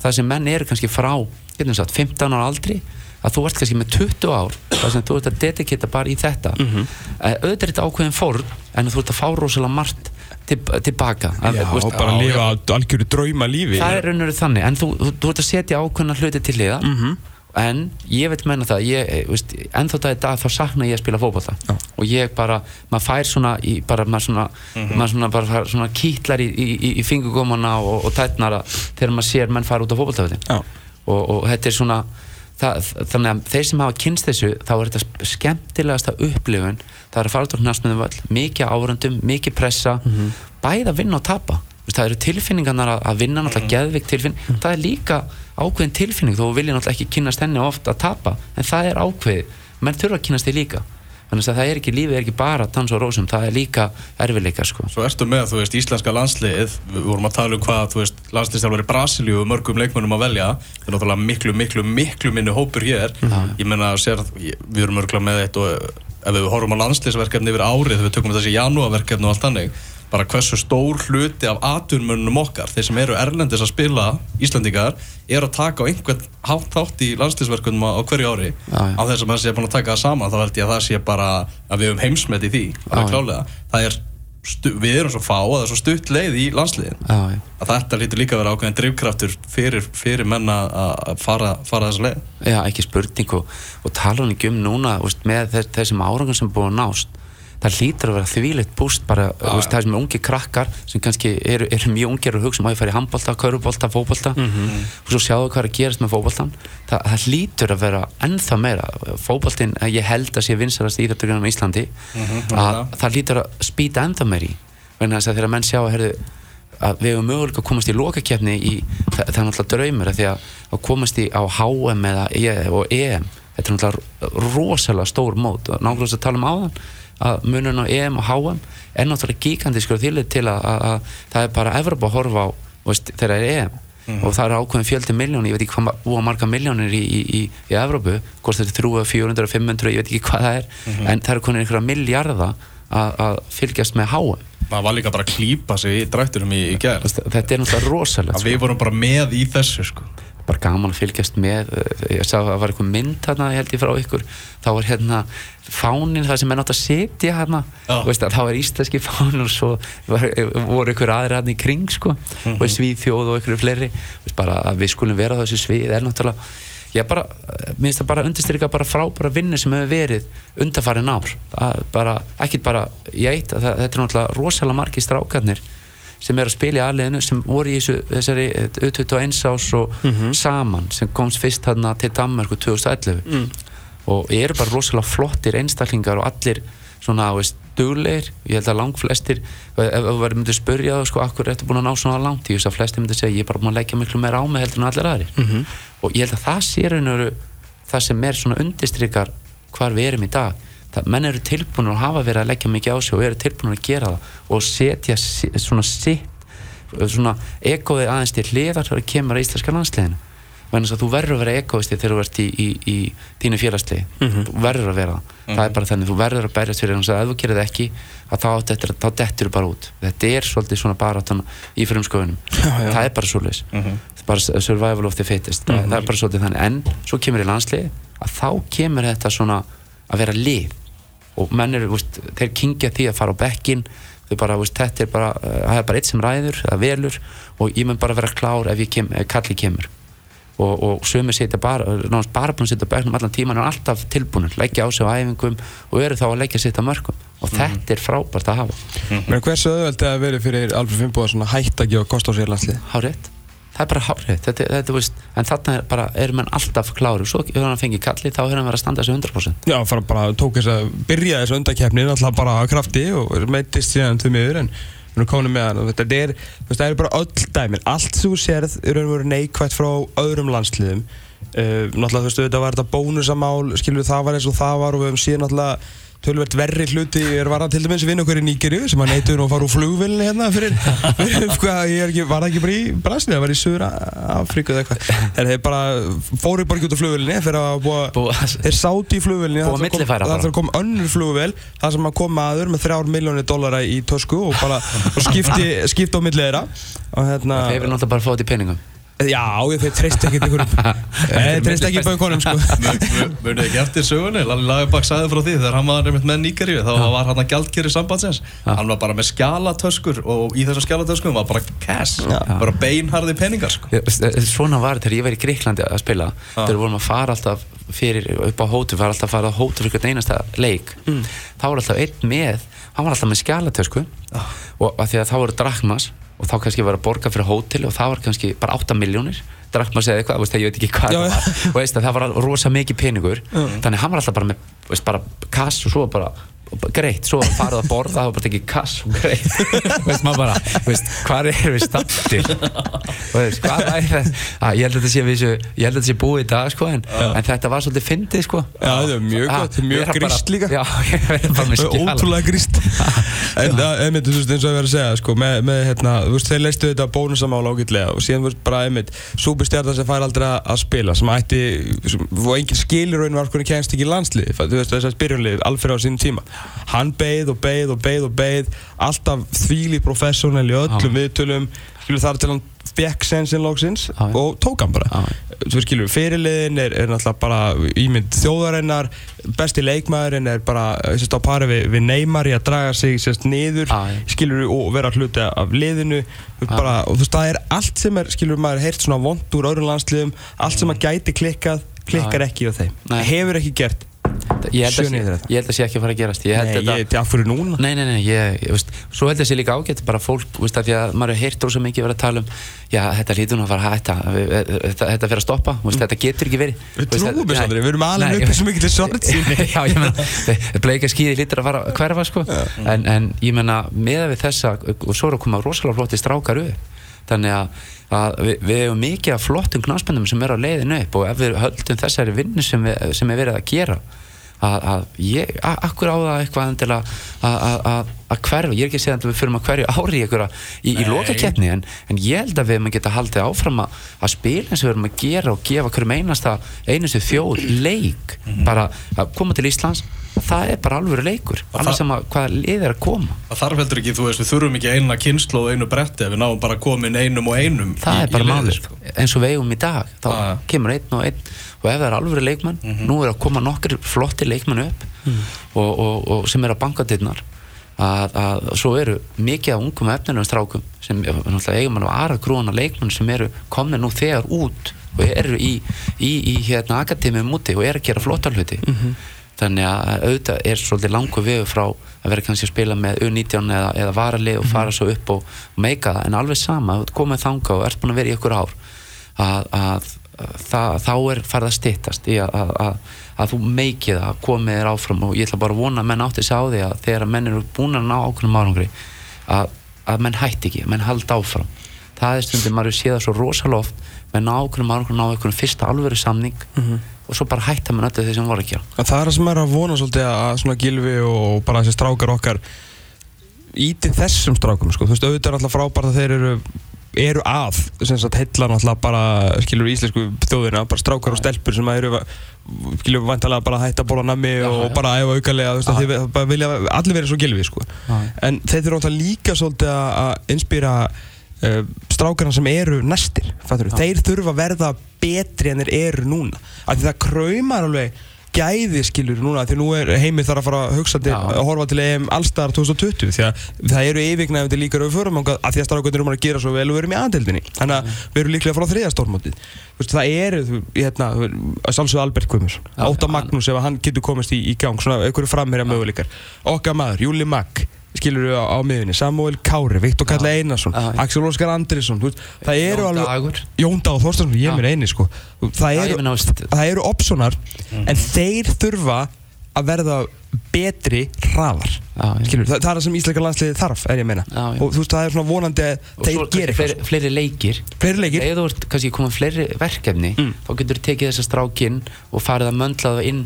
Það sem menn eru kannski frá sagt, 15 ára aldri að þú ert kannski með 20 ár þar sem þú ert að dedikita bara í þetta. Mm -hmm. auðvitað er þetta ákveðin fórn en þú ert að fá rosalega margt til, tilbaka. Að, Já, veist, og bara á- lifa algjöru drauma lífi. Það er raunur þannig en þú, þú, þú ert að setja ákveðna hluti til liða Mhm. en ég veit menna það ég, veist, ennþá það í dag þá sakna ég að spila fótbolta. Og ég bara, maður fær svona í, bara, maður svona, maður svona, bara, svona kýtlar í, í, í, fingugómana og, og tætnara þegar maður sér menn fara út á fótboltavöldin Já. og, og þetta er svona það, þannig að þeir sem hafa kynst þessu þá er þetta sp- skemmtilegasta upplifun. Það er að fara út á knastmiðum völl mikið árundum, mikið pressa bæði að vinna og tapa. Þú það eru tilfinningarnar að, að vinna náttúrulega geðvik tilfinning, það er líka ákveðin tilfinning þó vilja náttúrulega ekki kynast henni oft að tapa en það er ákveð menn þurfa að kynast því líka þannig að það er ekki lífið, er ekki bara dans og rósum, það er líka erfileika sko. Svo ertu með, þú veist, íslenska landslið við vorum að tala um hvað, þú veist, landslistjálfur í Brasilíu og mörgum leikmönnum að velja. Það er náttúrulega miklu, miklu, miklu minni hópur hér. Ég menna, sér, við erum örgulega með eitt og ef við horfum á landsliðsverkefni yfir árið, við tökum þessi janúarverkefni og allt þannig, bara hversu stór hluti af atvinnmönnum okkar, þeir sem eru erlendis að spila, Íslandingar eru að taka á einhvern hátt þátt í landsliðsverkefnum á hverju ári Já, já. á þess að maður sé búin að taka það saman þá held ég að það sé bara að við höfum heimsmet í því alveg já. klálega það er við erum svo fá að það er svo stutt leið í já. að þetta lítur líka að vera ákveðin drivkraftur fyrir, fyrir menna að fara, fara þessa leið Já, ekki spurning og, og tala um núna veist, með þess, þessum árangur sem er búin að nást það hlýtur að vera þvíleitt búst bara, veist, það sem er ungi krakkar sem kannski eru, eru mjög ungir og hugsa um að fara í handbolta, kaurubolta, fótbolta. Og svo sjáðu hvað er að gerast með fótboltan það, það hlýtur að vera ennþá meira. Fótboltin, eh, ég held að sé vinsarast íþjóttugunum í Íslandi. Að það hlýtur að spýta ennþá meir í. Vegna þess að þegar menn sjá að herðu að við hefum möguleika að komast í lokakefni í, það, það er náttúrulega draumur að að, að komast í á HM eða, E- og EM þetta er náttúrulega rosalega stór mót. Og nákvæmlega að tala um áðan að munun á EM og HM er náttúrulega gigantískur þýrlið til að, að, að það er bara Evropa að horfa á veist, þegar það er EM. Og það er ákveðin fjöldi miljónir, ég veit ekki hvað marga miljónir í, í, í, í Evrópu hvort þetta er 300, 400, 500, ég veit ekki hvað það er en það er konin einhverja miljarda að, að fylgjast með HM maður var líka bara að klípa sig í drætturum í, í Veist, þetta er náttúrulega rosalegt að við vorum bara með í þessu sko. Bara gaman að fylgjast með eh, ég sá að það var eitthvað mynd ég held ég frá ykkur. Þá var hérna fánin það sem er nátt að setja hérna að þá er íslenski fánin og svo var, voru ykkur aðri hérna í kring sko, og svíþjóð og ykkur fleiri. Veist, bara að við skulum vera þessu svið er náttúrulega ég bara, eh, mér finnst það bara undirstryka bara frábæra vinnu sem hefur verið undarfærin ár. Það er bara, ekkit bara í eitt, að þetta er náttúrulega rosalega margir strákarnir sem er að spila í aðliðinu sem voru í þessu, þessari U21 ás og saman sem komst fyrst þarna til Danmarku 2011 og eru bara rosalega flottir einstaklingar og allir svona, veist, duglegir. Ég held að lang flestir ef þú verður myndið að spurja það, sko, akkur ertu búin að ná svona langt? Ég veist að flestir myndið segja, ég er bara búin að leggja miklu meira á mig heldur en allir aðrir. Og ég held að það sé raun og veru það sem er svona undistrykar hvar við erum í dag það, menn eru tilbúin að hafa verið að leggja mikið á sig og eru tilbúin að gera það og setja svona sitt svona ekoði aðeins til hliðar það kemur að íslenska landsliðinu. Vegna þess að þú verður að vera ekoisti þegar þú ert í, í, í þínu félagslið. Þú verður að vera það. Það er bara þannig, þú verður að berjast fyrir þannig að ef þú gerir það ekki þá, dettur, þú bara út. Þetta er svolítið svona bara í frumskoðunum. Það er bara svolítið bara survival of the fittest. Það, það er bara svolítið þannig, en svo kemur í landslið að þá kemur þetta svona að vera lið og menn eru, þeir kingja því að fara á bekkin þau bara, veist, þetta er bara uh, það er bara eitt sem ræður, það velur. Og ég mun bara vera klár ef, kem, ef kalli kemur. Og, og sömu setja bara, náttúrulega bara búin að setja á bekknum allan tíman og alltaf tilbúinur, leggja á sig á æfingum og eru þá að leggja sitt að mörgum og þetta er frábært að hafa. Men hversu auðvelt er að verið fyrir Alfred Fimboða svona hætt að gefa kost á sér landslið? hárétt það er bara hárétt þetta, þetta, veist, en þarna er bara, eru menn alltaf kláru svo ef hann fengi kalli þá hefur hann verið að standa þessu 100% Já, fara bara, tók þess að byrja þessu undarkeppni alltaf bara að krafti og meittist síðan þau miður en við erum komin með hann. Þetta er, það er bara öll dæmin. Allt þú sérð er veru neikvægt frá öðrum landsliðum. Uh, náttúrulega þú veist, þetta var þetta bónusamál skilur það var eins og það var og við höfum síðan náttúrulega tölvert verri hluti er var það til dæmis vinn okkur í Nígerju sem að neytur og fara úr flugvillinni hérna fyrir, fyrir hvað, ég ekki, var það ekki bara í Brasilíu, það var í Suður Afríku eða eitthvað. Þeir þeir bara fóru bara ekki út á flugvillinni fyrir að búa, þeir sátu í flugvillinni það að kom- það koma önnur flugvél það sem að kom maður með þrjár miljónir dollara í tösku og bara og skipti, skipti á millið þeirra. Og hérna þeir vil náttúrulega bara í peningum já, ég þeir treyst ekki einhverjum þeir treyst ekki baukonum sko. Mörnum ekki eftir sögunni, Lalli Lagerbakk sagði frá því þegar hann var með Níkaríu þá var hann að gjaldkeri sambandsins. Hann var bara með skjalatöskur og í þessum skjalatöskum var bara cash bara beinharði peningar sko. Svona var þetta þegar ég var í Greiklandi að spila þegar vorum að fara alltaf fyrir upp á hótu, var alltaf að fara á hótu fyrir einasta leik. Þá var alltaf einn með hann var alltaf með skjalatösku og að og þá kannski var að borga fyrir hótel og það var kannski bara 8 miljónir drakmas eða eitthvað, veist, ég veit ekki hvað það var. og veist, að það var rosa mikið peningur. Þannig hann var alltaf bara með veist, bara kass og svo bara greitt, svo farið að borða það var bara tekið kass og greitt. Veist maður bara, veist, hvað er við standir og veist, hvað er það? Að, ég held að þetta sé, við, þessu- ég held að þetta sé búið í dag sko, en, en þetta var svolítið fyndið sko. Já, þetta er mjög Ah, gott, mjög gríst líka. já, ég verði bara með skjala Ótrúlega gríst En það, einmitt, þú veist, eins og ég verið að segja sko, með, með, hérna, þú veist, þeir leistu þetta bónusamála ágætlega og síðan, þú veist, bara, einmitt súpustjarnar sem fær aldrei að- spila sem ætti, sem, og engin skilur hann beið og beið og beið og beið alltaf þvíli professional í öllum viðtölum. Skilur þar til hann fekk sensin lóksins Já, já. og tók hann bara. Já, þú veist, skilur, fyrirliðin er, er náttúrulega bara ímynd þjóðarinnar besti leikmaðurinn er bara sérst, á pari við, við Neymar í að draga sig sérst, niður, já. skilur, og vera hluti af liðinu. Bara, og þú veist, það er allt sem er, skilur, maður heyrt svona vond úr öðrum landsliðum, allt sem að gæti klikkað klikkar ekki á þeim. Nei. hefur ekki gert ég held, að sé, ég held að sé ekki að fara að gerast. Ég held Nei, þetta ég, til af hverju núna. Nei, nei, nei, ég, ég veist, svo held ég sé líka ágætt bara fólk, veist, að því að maður heyrt rosa mikið verið að tala um, já, þetta hlýtur nú að fara að hætta, þetta, fyrir að stoppa, veist, þetta getur ekki verið. Við trúum þess aldrei, við erum alveg Nei, upp í svo mikið til sorg Já, ég menna, bleika skýði hlýtur að fara að hverfa, sko, en, en ég menna, meða við þessa, og svo eru að koma rosalega flotti strákar upp, þannig að, að við, við hefum mikið af flottum knásböndum sem eru á leiðinu upp og ef við höldum þessari vinnu sem, sem er verið að gera að, ég, akkur á það eitthvað endilega að, hverfa, ég er ekki að segja að við fyrir að hverju ári í, einhverja- í, í Nei. lokakeppni en, en ég held að við erum að geta haldið áfram að, að spila eins og við erum að gera og gefa hverjum einasta einustu þjóð leik bara að koma til Íslands það er bara alvöru leikur alveg sem að hvaða lið er að koma Það þarf heldur ekki, þú veist, við þurfum ekki eina kynslu og einu bretti, við náum bara að koma inn einum og einum það í, er bara málið, sko. eins og við eigum í dag þá já. kemur einn og einn og ef það er alvöru leikmenn, nú er að koma nokkur flotti leikmenn upp og, og, og sem er að banka dittnar að, að svo eru mikið af ungum efnilegum strákum sem eigum mann á aðra grúana leikmenn sem eru komni nú þegar út og eru í, í, í hérna akademið múti og eru að gera flotta hluti. Þannig að auðvitað er svolítið langu vegu frá að vera kannski að spila með U19 eða, eða varalið og fara svo upp og, og meika það, en alveg sama, komið þanga og ert búin að vera í ykkur ár að, að, það, þá er farið að styttast í að, að, að, að þú meikið það, komið þér áfram. Og ég ætla bara að vona að menn átti sig á því að þegar að menn eru búin að ná ákveðnum árangri að, að menn hætti ekki, menn halda áfram. Það er stundum maður séð það svo rosaloft menn ná ákveðnum árangri, ná einhvern fyrsta alvöru samning og svo bara hætta menn öllu því sem voru ekki En það er það sem er að vona svolítið að svona gilfi og bara þessi strákar okkar íti þessum strákum sko. þú veist, auðvitað er alltaf frábært að þeir eru eru að, sem sagt, heilla náttúrulega bara, skilur íslensku þjóðina bara strákar og stelpur sem eru skilur vantalega bara að hætta bóla nammi og bara að þið bara vilja allir vera svo gilfi, sko. En þeir eru náttúrulega líka svolítið að inspýra uh, strákarna sem eru næstir, þeir þurfa að verða betri en þeir eru núna. Af því það kraumar alveg gæði skilur núna því nú er heimið þarf að fara að hugsa til að horfa til EM allstar 2020 því að það eru yfirgnæfandi líkar við förum að því að strákarnir eru að gera svo vel og við erum í aðdeldinni þannig að við erum líklega að fara á þriða stórmótið. Þú veist, það eru, hérna, að sjálfsögðu Albert Já, Óta Magnús ef hann getur komist í, í gang, svona einhverju framherja möguleikar. Okkar maður, Júli Magg skilur við á, miðunni, Samuel Kári Viktor Kalle Einarsson. Axel Óskar Andrisson það eru alveg Dagur. Jón Dag og Þorstarsson, ég er mér eini sko. það eru, meina, það eru opsonar en þeir þurfa að verða betri hraðar. Skilur, það, það er það sem íslenska landsliði þarf er ég meina. Já, já. og þú veist það er svona vonandi að og þeir svo gera fleiri, eitthvað fleiri leikir. Fleiri leikir. Eða þú ert kannski komið fleiri verkefni þá getur þú tekið þessa strákinn og farið að möndla það inn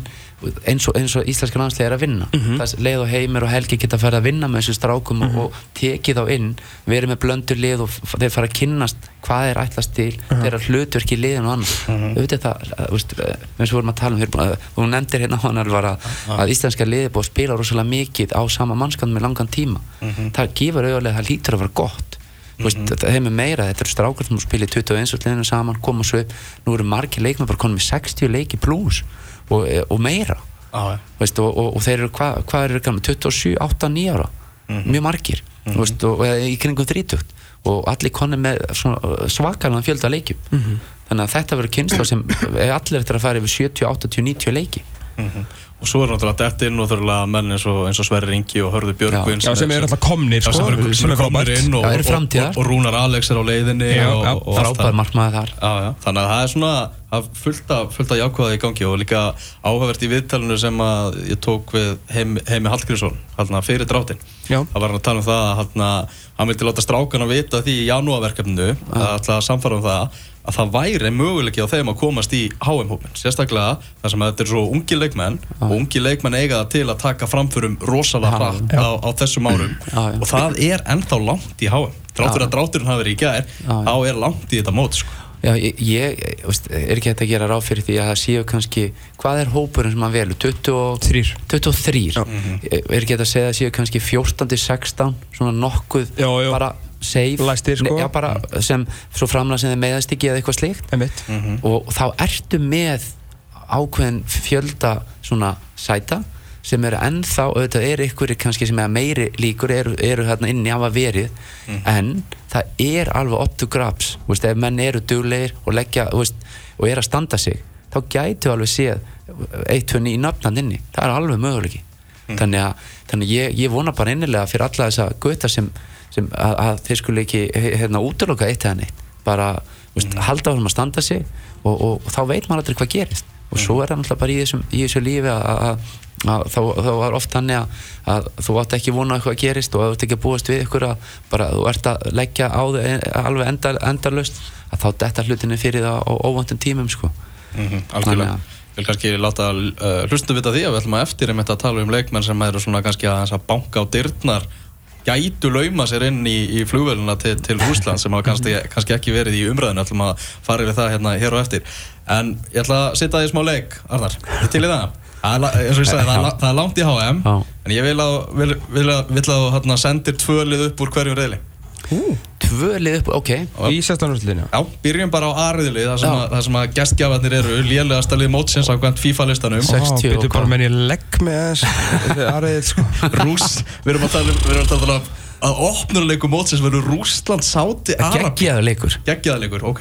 eins og, og íslenska landslega er að vinna. Það leið og heimir og helgi geta farið að vinna með þessu strákum og, og tekið þá inn verið með blöndur lið og þeir fara að kynnast hvað er ætlast til þeirra hlutverk í liðinu og annars auðvitað það, eh, eh, eins og við vorum að tala um búin að- þú nefndir hérna hann alveg að, að íslenska liði er búið að spila rosalega mikið á sama mannskand með langan tíma. Það gefur auðvitað það lítur að vera gott. Þetta þeim er meira, þetta eru strákar sem spilir 21 og liðinu saman, koma svo upp. Nú eru margir leikmenn bara konum með 60 leiki pluss og, og meira. Þú veist, og, og, og þeir eru, hvað hva eru gamla 27, 8, 9 ára. Mjög margir mm veist, og, í kringum 30 og allir konum með svona svakalega fjölda leikjum. Þannig að þetta verður kynsla sem er allir eftir að fara yfir 70, 80, 90 leiki og svo er náttúrulega dett inn og þurfa menn eins og, eins og Sverri Ingi og Hörður Björgvin Já, sem eru alltaf komnir, sko, sem eru, sem eru komnir inn og, Já, og, framtíðar. og, Rúnar Alex er á leiðinni Já, og, já, frábær markmaður þar. Já, já, þannig að það er svona er fullt af, fullt af jákvæða í gangi og líka áhugavert í viðtalinu sem að ég tók við heim, Heimi Hallgrímsson hérna fyrir dráttin Já. það var hann að tala um það að hann vildi láta strákana vita því í janúarverkefninu að að samfara um það að það væri möguleiki á þeim að komast í HM-hópin sérstaklega þar sem að þetta er svo ungi leikmenn og ungi leikmenn eiga það til að taka framförum rosalega Já. hratt á, á þessum árum já. og það er ennþá langt í HM dráttur að drátturinn hafi verið í gær þá er langt í þetta mót sko. Já, ég, ég veist, er ekki hægt að gera ráð fyrir því að það séu kannski, hvað er hópurinn sem velur? 20 Þrír. 23 Er ekki hægt að segja að séu kannski 14-16 svona nokkuð Já, já. bara safe. Læstir, sko. Ne- Já, bara sem svo framlega sem þið meðast ekki eða eitthvað slíkt. Einmitt. og þá ertu með ákveðin fjölda svona sæta sem eru ennþá, auðvitað eru ykkur kannski sem er meiri líkur eru, eru hérna inni hafa verið. En það er alveg up to grabs veist, ef menn eru duglegir og leggja veist, og er að standa sig þá gætu alveg séð eitt, tvö, ný nöfnand inni, það er alveg möguleiki. Þannig að, þannig að ég, ég vona bara innilega fyrir alla þessa göta sem, sem að, að þeir skulle ekki hérna, útloka eitt eða neitt. Bara veist, halda áfram að standa sig og, og, og þá veit maður aldrei hvað gerist. Og svo er það náttúrulega bara í, þessum, í þessu lífi að, þá, þá var oft þannig að, þú átt ekki vona eitthvað að gerist og þú ert ekki að búast við ykkur að bara þú ert að leggja á þig alveg endal, endalust að þá detta hlutinu fyrir það á óvandum tímum sko. mm algjörlega. Þannig vil kannski láta uh, hlustu vita því að við ætlum að eftir einmitt að tala um leikmenn sem eru svona kannski að, að banka á dyrnar gætu lauma sér inn í, í flugvöluna til, til Rúsland sem hafa kannski, kannski ekki verið í umræðinu ætlum að fara yfir það hérna hér og eftir. En ég ætla að setja því smá leik Arnar, til í það? Ég sagði, það er, það er langt í HM en ég vil að, vil, vil að, vil að hérna, sendir tvö lið upp úr hverjum reyðli tvö lið upp, ok. Í sérstanúrslinu Já, byrjum bara á aðriðli þar sem Já. að, þar sem að gestgjafarnir eru lélegasta lið mótsins á hvern FIFA listanum Sex- 60 Býtu og bara hvað? með henni legg með þess Ariðið sko. Rúss, við erum að tala um, við erum að tala um að opnurleiku mótsins verður Rússland, Sáti, Arab geggjaður leikur. Geggjaðleikur, ok.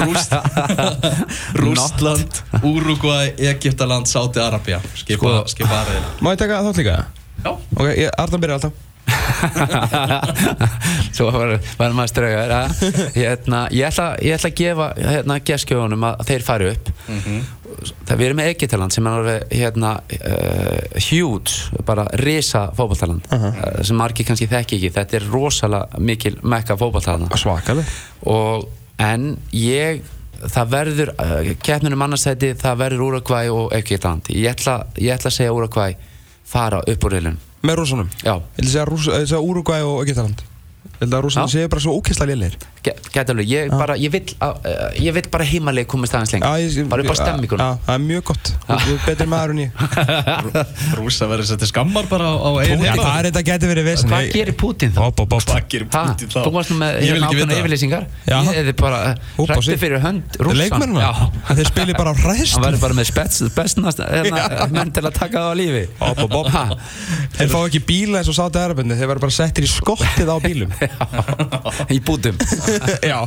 Rúst, Rússland, Uruguay, Egyptaland, Sáti, Arabia Skipa, Sko- skipa aðriðina Má ég taka þátt líka? Já, Ok, ég, Arnar byrja alltaf Svo var, var maður straugar hérna, ég, ég ætla að gefa hérna, geskjöfunum að þeir fari upp. Það við erum með Egyptaland sem er alveg hérna, uh, huge bara risa fótballtaland uh sem margir kannski þekki ekki. Þetta er rosalega mikil mekka fótballtaland Svakaleg en ég það verður, uh, keppnunum annarsæti það verður Uruguay og Egyptaland. Ég ætla, ég ætla að segja Uruguay fara upp úr reilun Með rúsunum já, Ég vil segja, segja Uruguay og Egyptaland Ég held að Já. séu bara svo ókesslega lélir gæti alveg, ég, bara, ég, vill, uh, ég vill bara heimaleg komast aðeins lengur bara upp á stemmingunum Já, það er mjög gott. Betri maður en ég. Rússa verður settið skammar bara á, á eigin Já, heima það er þetta geti verið vesen. Hvað gerir Putin þá? Hvað gerir Putin þá? þú varst nú með vil ákveðna Já. ég hefði bara sig. fyrir hönd Leikmennina Já. Þeir spilir bara á hann hræðst verður bara með spets, bestnast hérna, menn til að taka það á lífi. Þeir fá ekki bíla eins og sátti Í bútum Já.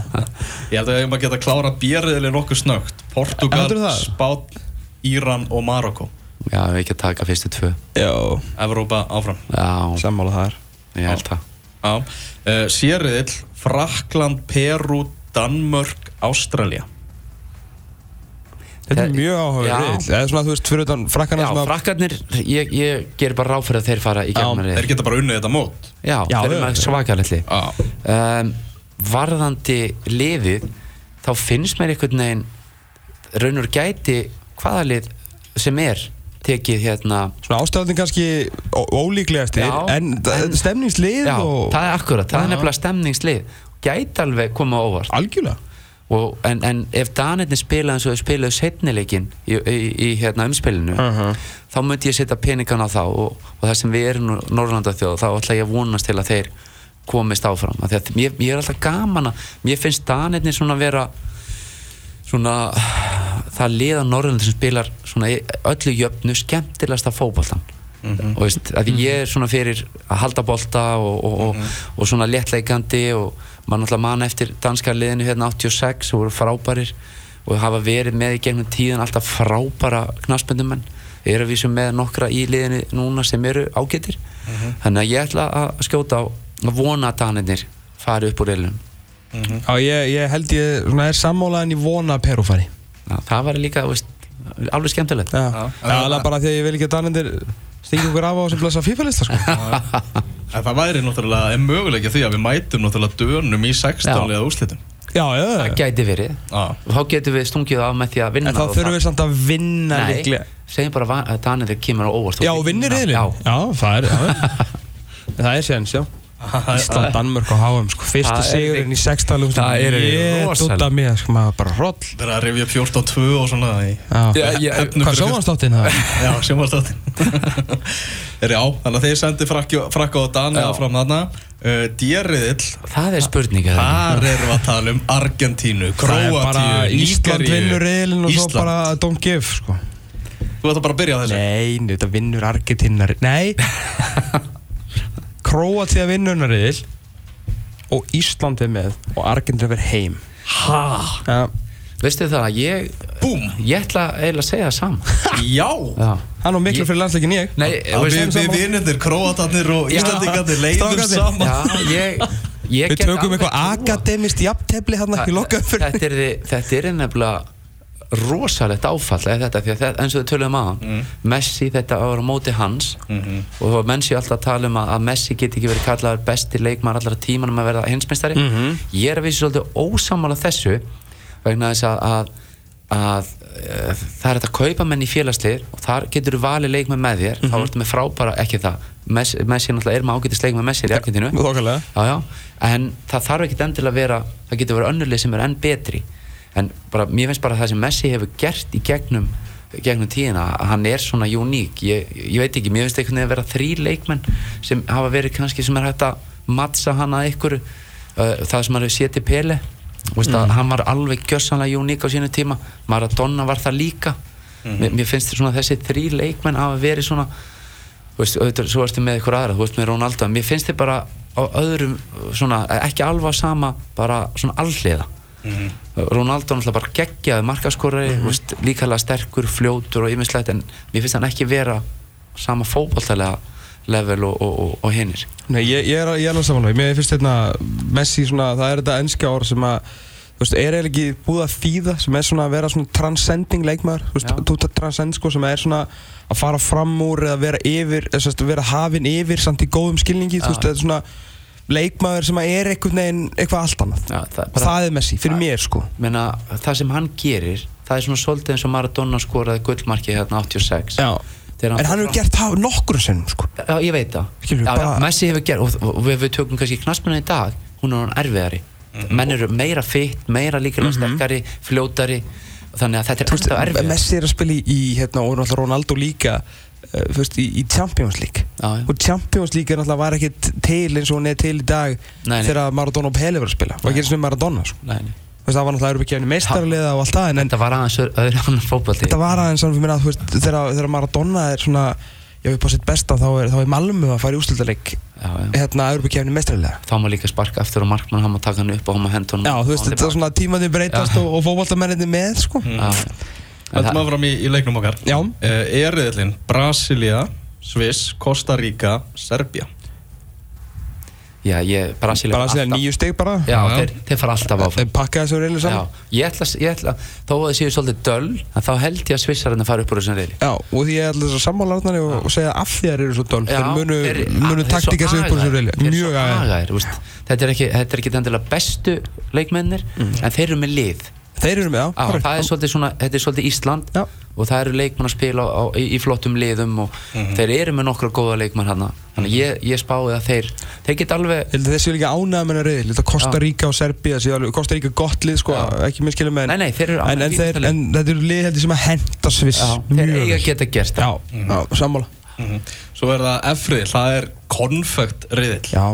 Ég held að við hefum að geta klára björriðli nokkuð snögt Portugal? Spán, Íran og Marokko. Já, við ekki að taka fyrstu tvö. Já. Evrópa áfram. Já, Sammála það er ég held það. Já, uh, sériðill Frakland, Peru, Danmörk, Ástralja Þetta er mjög áhuga Já. riðill Eða svona, þú veist, fyrir utan frakkana já, sem að frakkarnir, ég, ég ger bara ráð fyrir að þeir fara í gegnum Þeir riðil. geta bara unnið þetta mót já, Já, þeir eru já, með já. svakaletli Já, um, varðandi liðið þá finnst mér einhvern veginn raunur gæti hvaða lið sem er tekið hérna Svona ástæðin kannski ó- ólíklegastir Já, En, en stemningslið já, og það er akkurat, það er Já. nefnilega stemningslið gæti alveg koma á óvart Algjörlega og, en, en ef Danirni spila eins og þau spilaðu setnileikin í, í, í hérna umspilinu Mhm. þá myndi ég setja peningan á þá og, og það sem við erum Norrlanda þjóð þá ætla ég að vonast til að þeir komist áfram. Af að mér, mér er alltaf gaman að mér finnst Danirni svona vera svona það liða Norrlanda sem spilar öllu jöfnu skemmtilegasta fótboltan og veist, að ég er svona fyrir að halda bolta og, og, og, og svona léttleikandi og maður náttúrulega man eftir danska liðinu hérna 86 og voru frábærir og hafa verið með í gegnum tíðan alltaf frábæra knaspöndumenn er að vísum með nokkra í liðinu núna sem eru ágættir þannig að ég ætla að skjóta á að vona að danirnir fari upp úr reilunum Já, ég, ég held ég svona er sammálaðin í vona að Peru fari. Já, það var líka veist, alveg skemmtilegt. Já, alveg bara því að ég vil ekki að Danendir stingi okkur af á sem blessa FIFA-lista sko. En það væri náttúrulega en möguleikja því að við mætum náttúrulega dönum í 16 Já. liða úrslitum? Já, já, það gæti verið. Já. og þá getum við stungið á með því að vinna En þá þurfum við samt að vinna Nei, líklega. segjum bara að Danir kemur á óvart. Já, vinnir riðlinn Já, Já, það er já. Það er séns, já Ísland, Danmörk og HM sko. Er- sigurinn í sextalum Það er dúta mér, sko, maður bara roll Það er að upp 14-2 og svona Hvað sjómanstáttin það? Já, sjómanstáttin já, þannig að þeir sendi frakki, frakka og Dani Já. áfram þarna uh, Djerriðill það er spurning eða ekki? Þar erum við að tala um Argentínu, Króatíu, Ísland vinnur riðlinn og svo bara don't give sko. Þú ætti bara að byrja á þessu Nei, nei, þetta vinnur Argentínar Nei Króatía vinnur hennar riðil. Og Ísland er með og Argentínar verð heim. Ha, Já, Veistu það að ég búm. Ég ætla eiginlega að segja það saman Já. Já hann var miklu fyrir landsleikin ég. Nei, Við, við vinnundir, króatarnir og Já. íslandingarnir leiðum saman. Já, ég, ég Við tökum eitthvað akademist jafntefli hann í lokaðu fyrir er, þetta er nefnilega rosalegt áfall eða þetta, þetta, eins og við töluðum aðan Mm. Messi þetta var á móti hans Mhm. og þá menn séu alltaf að tala um að, Messi geti ekki verið kallaður besti leikmar allra tímanum að verða hinsmeistari Mhm. ég er að vissi svolítið ósamála þessu vegna þess að, að, að e, það er þetta að kaupa menn í félagslir og þar getur þú valið leikmenn með þér Mhm. þá ertu með frábæra, ekki það Messi, Messi náttúrulega er með ágætis leikmenn Messi í Argentínu en það þarf ekkit endilega að vera það getur verið önnurlið sem er enn betri en bara, mér finnst bara að það sem Messi hefur gert í gegnum, gegnum tíðina að hann er svona uník. Ég, ég veit ekki, mér finnst einhvern veginn að vera þrý leikmenn sem hafa verið kannski sem er hægt að mattsa hann að ykkur uh, það sem maður hefur Pele. Veist að hann var alveg gjössanlega uník á sínu tíma. Maradona var það líka. Mér, mér finnst svona þessi þrý leikmenn hafa verið svona veist, auðvitað, svo ertu með ykkur aðra, þú veist með Ronaldo. En mér finnst þið bara á öðrum svona, ekki alveg á sama bara svona alliða Ronaldo náttúrulega bara geggjaði markaskorari mm veist, líkalega sterkur, fljótur og yfinslegt en mér finnst hann ekki vera sama fótballtælega level og, og, og, hinnir Nei, ég, ég er, er alveg samanlega Mér finnst þetta Messi svona Það er þetta ennska orð sem að Þú veist, er eiginlega ekki búið að þýða sem er svona að vera svona transcending Þú þú það transcend sko sem er svona að fara fram úr eða vera yfir eða vera hafin yfir samt í góðum skilningi. Þú Já. veist, þetta er svona leikmaður sem að er einhvern veginn eitthvað allt annað. Já, það, Og það er Messi, fyrir mér sko. Meina, það sem hann gerir það er svona svolítið eins og Maradona skoraði gullmarki hérna 86 Já. Þegar En hann hefur gert það nokkur sinnum sko. Já, ég veit það. Já, bara- Messi hefur gert, og, og við, við tökum kannski knaspina í dag hún er hann erfiðari. Menn eru meira fitt, meira líkilega sterkari fljótari, þannig að þetta er ennþá erfiðari Messi er að spila í, í hérna, og Ronaldo líka þú veist, í, í Champions League Já, já. og Champions League er náttúrulega var ekkit til eins og hún er til í dag Nei, nei. þegar Maradona og Pele var að spila var ekki eins og Maradona sko. Nei, það var náttúrulega Europakefni meistarliða og allt það en, þetta var aðeins öð- öðru annar fótbolti þetta var aðeins að þegar, Maradona er svona já, upp á sitt besta þá er, er Malmö að fara í já. hérna Europakefni meistarliða þá má líka sparka aftur á markmann hann má taka hann upp og hann má henda honum Já, þú veist, þetta er svona tímaði breytast Já. og, og fótballtamenninni með sko Já. En Þetta það- maður fram í, í leiknum okkar. Já. uh, Eriðlinn, Brasilia Sviss, Costa Rica, Serbia. Já, ég, Brasilia að segja alltaf- nýju steg bara. Já, Já, já. þeir, þeir fara alltaf áfram. Þeir pakka þessu já, saman. Ég ætla, ég ætla þó að það séu svolítið döll en þá held ég að svissarinn fara upp úr þessum reyli. Já, og því ég ætla þess að sammála Arnari og, og segja af því að þeir eru svo dól þeir munu, munu taktika sig upp úr þessu reyli. Mjög að agaðir þetta er ekki, þetta er ekki endilega bestu leikmennir en þeir eru með lið þeir eru með, já, á, það er svolítið svona, þetta er svolítið Ísland Já. og það eru leikmenn að spila á, í, í flottum liðum og þeir eru með nokkra góða leikmenn hana þannig ég, ég spáði að þeir þeir geta alveg þessi er líka ánægða með hennar reyðil Þetta Costa Já. Rica og Serbia séu alveg- Costa Rica gott lið, sko, Já. ekki minnskilja með Nei, nei, þeir eru en, alveg en, þeir, fínasta lið. en þetta eru lið heldur sem að henda sviss já, þeir mjög eiga geta gert Já, það já, sammála. Svo er það F-riðil, það er konfekt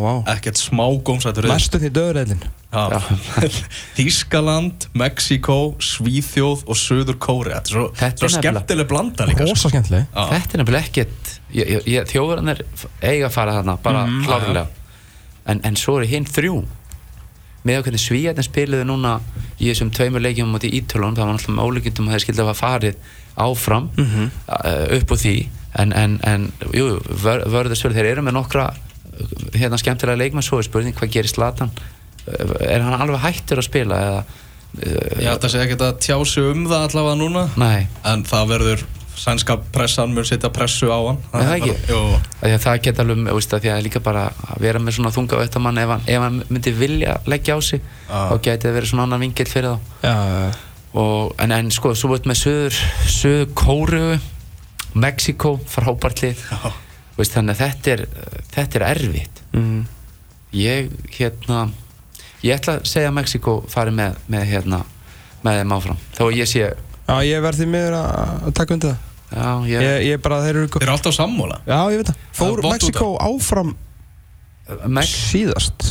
vá. Ekkert smá gómsættur riðil Þískaland, Mexiko, Svíþjóð og Suður Kóri Þetta er svo, Þetta er svo nefnilega- skemmtileg blanda líka sko. Þetta er nefnilega ekkert þjóðverðanir eiga að fara þarna bara Mhm. klárlega. En, en svo eru hinn þrjú. Með hvernig svíjarnir spiluðu núna í þessum tveimur leikjum á móti ítölun það var náttúrulega með ólíkjum að þeir skildi að hafa farið áfram Mhm. uh, upp úr því. En, en, en jú, vör, vörðursvöld þeir eru með nokkra uh, hérna skemmtilega leikmenn svo er spurning hvað gerir Zlatan er hann alveg hættur að spila eða uh, Ég ætla að segja ekki að tjá sig um það allavega núna nei En það verður sænska pressan mun setja pressu á hann Er það ekki? Jú, Af því að það geta alveg, veist, því að líka bara að vera með svona þunga auðvitaðmann ef, hann- ef hann myndi vilja leggja á sig Ah. þá geti það verið svona annan vingill fyrir þá Já, og, en, en sko, svo veit með söður söður Kóru Mexiko, frábært lið Já. veist, þannig að þetta er þetta er erfitt mm. ég, hérna ég ætla að segja að Mexiko fari með, með hérna, með þeim áfram þó ég sé, Já, ég verð því miður að taka undir það. Já, ég, Ég, ég bara, þeir eru Þeir eru alltaf sammála. Já, ég veit það. Fór Mexiko áfram Mex, síðast?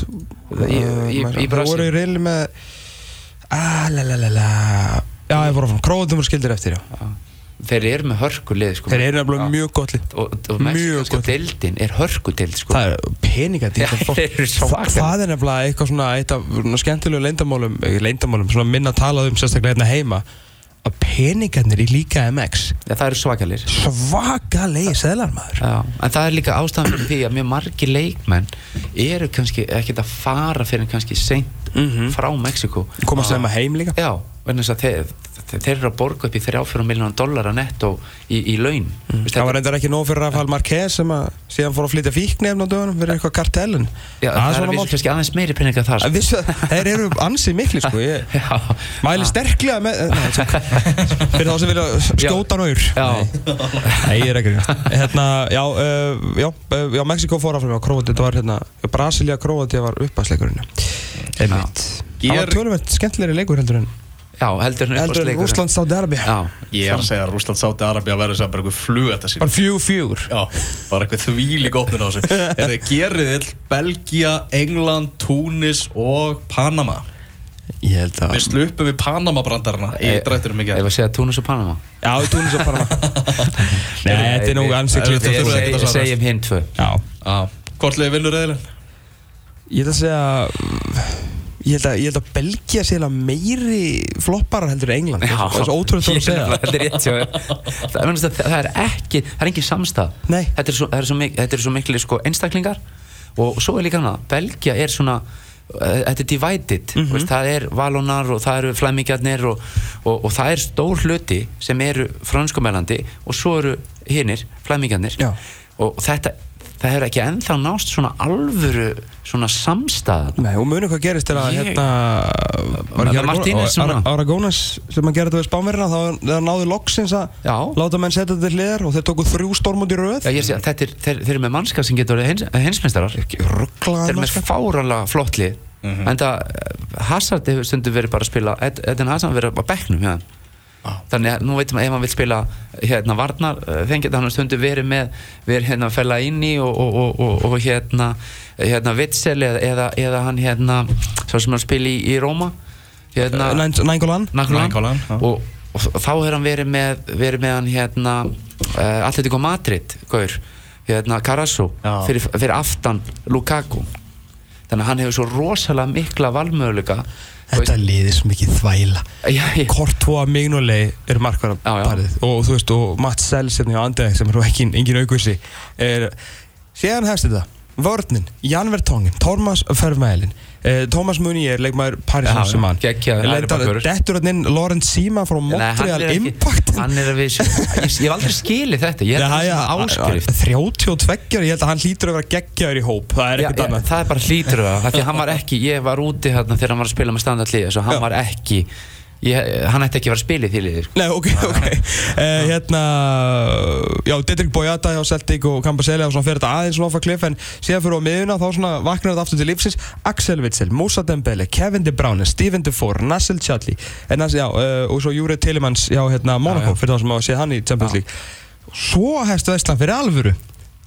Í- í- í Brasil. voru í reyli með Ah, la la la la. Já, ég fór áfram. Króatum voru skildir eftir, já þeir eru með hörku lið sko. Þeir eru Já. mjög gott lið og, og gott. deildin er hörkudeild sko. Það er peningadýr Já, þeir eru svo Þa, svakalir. Það er nefnilega eitthvað svona svona skemmtilegu leyndamálum leyndamálum, svona minna talað um sérstaklega hérna heima að peningarnir í líka MX Já, það eru svakalir svakalegi seðlar maður Já, en það er líka ástæðan fyrir því að mjög margir leikmenn eru kannski ekkert að fara fyrir kannski seint Mhm. frá Mexiko komast þeim að heim líka Já, þeir, þeir, þeir eru að borga upp í 3-4 miljónar dollara netto í, í laun. Mm. Það var reyndar ekki nóg fyrir Rafael Marquez sem að síðan fór að flytja fíknefn á dögunum fyrir eitthvað kartellin. Já, það er að vísu kannski aðeins meiri peninga þar sko. vissu þeir eru ansið mikli sko. Ég mæli sterklega með nei, svo- fyrir þá sem vilja skjóta Já. Nei, ég er ekki hérna, já, uh, já, uh, já, Mexiko fór áfram á Króati, þetta var hérna Brasilia Króati var uppæðsleikurinn einmitt. Það var tölumveit skemmtilegri leikur heldur en já heldur en heldur en uppáhaldsleikurinn. Rússland Sáti Arabi Já, Ég er að segja að Rúsland Sáti Arabi að verða þess að bara eitthvað flug þetta sín bara fjögur fjögur. Já, bara eitthvað þvíli góttun á þessu. Er þið geriðill Belgia, England, Túnis og Panama. Ég held að Við slupum við Panama brandarana í Eh, drætturum ef mikið að segja Túnus og Panama? Já, Túnis og Panama. Nei, þetta er nú ansið við- Ég ég segjum hinn tvö. Já, Já, hvort leiði vinnur eðilinn? ég held að segja ég held að, ég held að Belgia sé eiginlega meiri flopparar heldur en England. Já, það er svo þú að segja Þetta er rétt það, er það er ekki, það er engin samstað Nei. Þetta er svo, er svo, mik þetta er svo miklu sko, einstaklingar. Og svo er líka hana, Belgia er svona uh, þetta er divided. Mhm. veist, það er valónar og það eru flæmingjarnir og, og, og það er stór hluti sem eru franskumælandi og svo eru hinnir, flæmingjarnir og þetta það er ekki ennþá nást svona alvöru svona samstæðan Nei, og muni hvað gerist til að Ég- hérna var ekki Martínez sem Ara- að- Aragones sem að gera þetta við spámerina þá þegar náðu loksins að Já. láta menn setja þetta til hliðar og þeir tóku þrjú stórmóti röð. Já, ég sé að þetta er, þeir, þeir eru með mannskap sem getur orðið hins, hinsmeistarar Þeir rugglaðan eru með fáranlega flott lið. En það, Hazard hefur stundum verið bara að spila Ed- Eden Hazard verið á bekknum hjá hann Þannig að nú veitum að ef hann vil spila hérna varnar, eh, þeim geta hann stundum verið með verið hérna að fella inn í og, og, og, og, og hérna hérna Vitsel eða, eða, eða hann hérna svo sem hann spila í, í Róma hérna Nængolan Nainggolan, já. og, og þá hefur hann verið með, verið með hann hérna uh, Atletico Madrid gaur, hérna Carasso fyrir, fyrir aftan Lukaku. Þannig að hann hefur svo rosalega mikla valmöguleika Þetta liðir svo mikið já, Kortvoa Mignolei er markvara Já, já. parið og þú veist og Matt Sells hérna hjá Andeg sem er nú ekki engin aukvísi er síðan hefst þetta. Vörninn, Jan Vertongen, Thomas Fermælin Thomas Munier, Saint-Germain. geggjaður, hægri bakvörður. Dettur hann inn Lorenz Sima frá hann Montreal Impact. hann er ég, ég hef aldrei skilið þetta ég held að það er áskrift. 32 ára, ég held að hann hlýtur að vera geggjaður í hóp. Það er ekkert annað. það er bara hlýtur það, að hann var ekki, ég var úti þegar hann var að spila með standardlið, hann var ekki, ég, hann ætti ekki að vera að spila í því liði, sko. Nei, ok, ok. Uh, Hérna, já, Didrik Boyata hjá Celtic og Campaseli og svona fyrir þetta aðeins svona off a cliff en síðan fyrir á miðuna þá svona vaknar þetta aftur til lífsins. Axel Witzel, Moussa Dembele, Kevin De Bruyne, Steven Defour, Nassel Chadli. En hans, já, uh, og svo Júri Tillemans hjá hérna Monaco, Já, já. fyrir þá sem hafa séð hann í Champions. League. Svo hefst Vestland fyrir alvöru.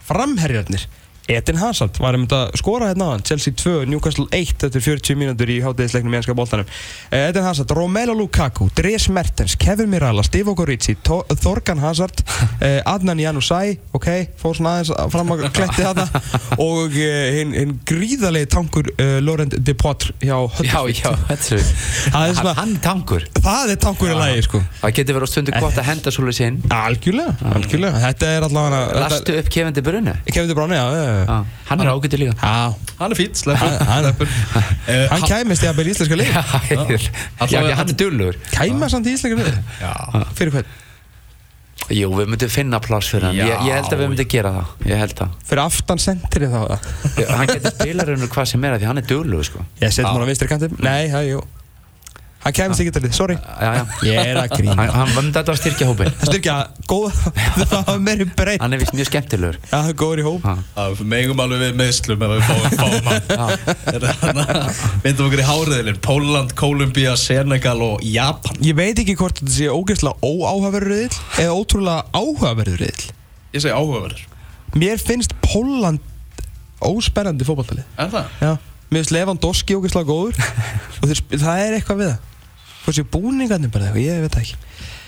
Framherjarnir Edin Hazard var um þetta skora hérna á hann Chelsea 2, Newcastle 1 eftir 40 mínútur í hátegisleiknum í enska boltanum. Eh, Edin Hazard, Romelu Lukaku Dries Mertens, Kevin Mirala, Steve Ogorici Thorgan Hazard eh, Adnan Janusai ok, fór svona aðeins fram á kletti þarna. Og uh, hinn hin gríðarlegi tankur uh, Laurent Depoitre hjá Já, Huddersfield. Já, þetta er Það er svona- Hann, er tangur það er tankur í lagi sko. Það getur verið á stundu gott að henda svolítið sinn algjörlega, algjörlega, þetta er allavega Lastu upp Kevin De Bruyne? Kevin De Bruyne, já, já, já. Hann er ágætið líka. Já, Hann er fýtt, sleppur. Hann- sleppur. Eh, hann kæmist í að byrja íslenska lið Já, já, Allavega- hann er dullur Kæma samt í íslenska lið Já. Fyrir hvern? Jú, við myndum finna pláss fyrir hann. Ég, ég held að við myndum gera það. Ég held það Fyrir aftan sentrið þá Hann getur spilarunur hvað sem er af Því hann er dullur sko. Ég set mér á vinstri kantum Nei, það er jú Hann kæmist ekki til lið, sorry. Já, já. Ég er að grína. Hann, hann myndi þetta að styrkja hópin styrkja góð Það var meiri breytt Hann er vist mjög skemmtilegur. Já, það er góður í hóp. Við megum alveg við meðslum ef við fáum, hann. Myndum okkur í háriðilinn Póland, Kólumbía, Senegal og Japan. Ég veit ekki hvort þetta sé ógeðslega óáhugaverður riðill eða ótrúlega áhugaverður riðill. Ég segi áhugaverður. Mér finnst Póland Er það? Já. Mér finnst Lewandowski ógeðslega góður. Og það er eitthvað við það Hvort sé búningarnir bara eitthvað, ég veit ekki.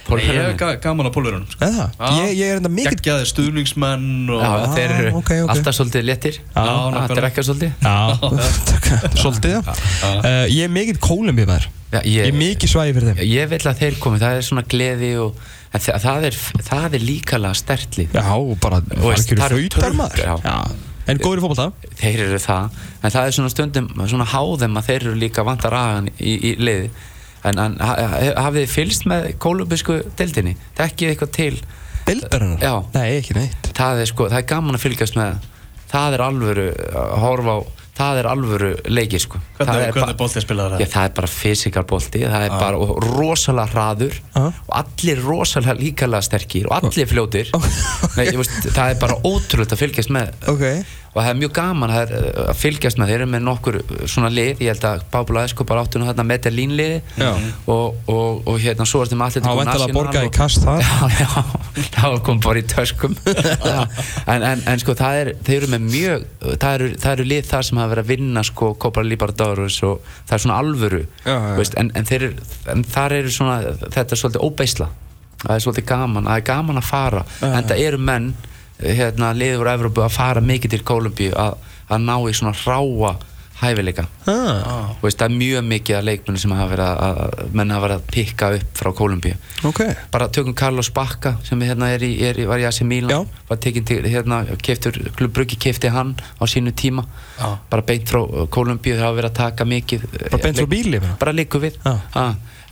Ég hef ga- gaman á pólverunum sko. Eða það? Ég, ég er enda mikið Geggjaði stuðningsmenn og Já, þeir eru ok, ok. alltaf svolítið léttir. Já, að nákvæmlega. drekka svolítið. Já, svolítið já. Uh, Ég er mikill Kólumbið maður Já, Ég er ég, mikið svæði fyrir þeim. Ég vil að þeir komi, það er svona gleði og en þa- það er, það er líkalega stertlið Já, og bara veist, algjöru það eru fautar Tyrkar, maður já. En góður í fótballta þeir eru það. En það er svona stundum svona háðum að þeir eru líka vantar aðan í, í liði en, en ha- ha- hafið þið fylgst með kólumbísku deildinni þekkið eitthvað til Dildarinnar? Já. Nei, ekki neitt það er, sko, það er gaman að fylgjast með það er alvöru að horfa á það er alvöru leikir sko. það Hvernig, er hvernig bolti spilaði Já, það? það er bara fysikalbolti, það er bara og rosalega hraður Já. og allir rosalega líkalega sterkir og allir fljótir Nei, veist, það er bara ótrúlega að fylgjast með Ok og það er mjög gaman það er, að fylgjast með þeir eru með nokkur uh, svona lið, ég held að Pablo Escobar áttu nú þarna Medellín liði Já. og, og, og hérna svo er þetta með allir Hann væntanlega borgaði í kast þar. já, já, það kom bara í töskum. En, en, en sko það er þeir eru með mjög, það eru, það eru lið þar sem hafa verið að vinna sko Copa Libertadores og það er svona alvöru Já. Veist, en, en, þeir, eru- en þar eru svona þetta er svolítið óbeisla. Það er svolítið gaman, það er gaman að fara. En það eru menn hérna, liður úr Evrópu að fara mikið til Kólumbíu að, að ná í svona ráa hæfileika ah, veist, það er mjög mikið af leikmennu sem hafa verið að, að menn hafa verið að pikka upp frá Kólumbíu Ok bara tökum Carlos Bacca sem hérna er í, er í, var í AC Milan Já. var tekinn til, hérna, keftur Klubbruggi kefti hann á sínu tíma Já. bara beint frá Kólumbíu það hafa verið að taka mikið eh, Bara beint frá bíli, bara? líku við Já. ha,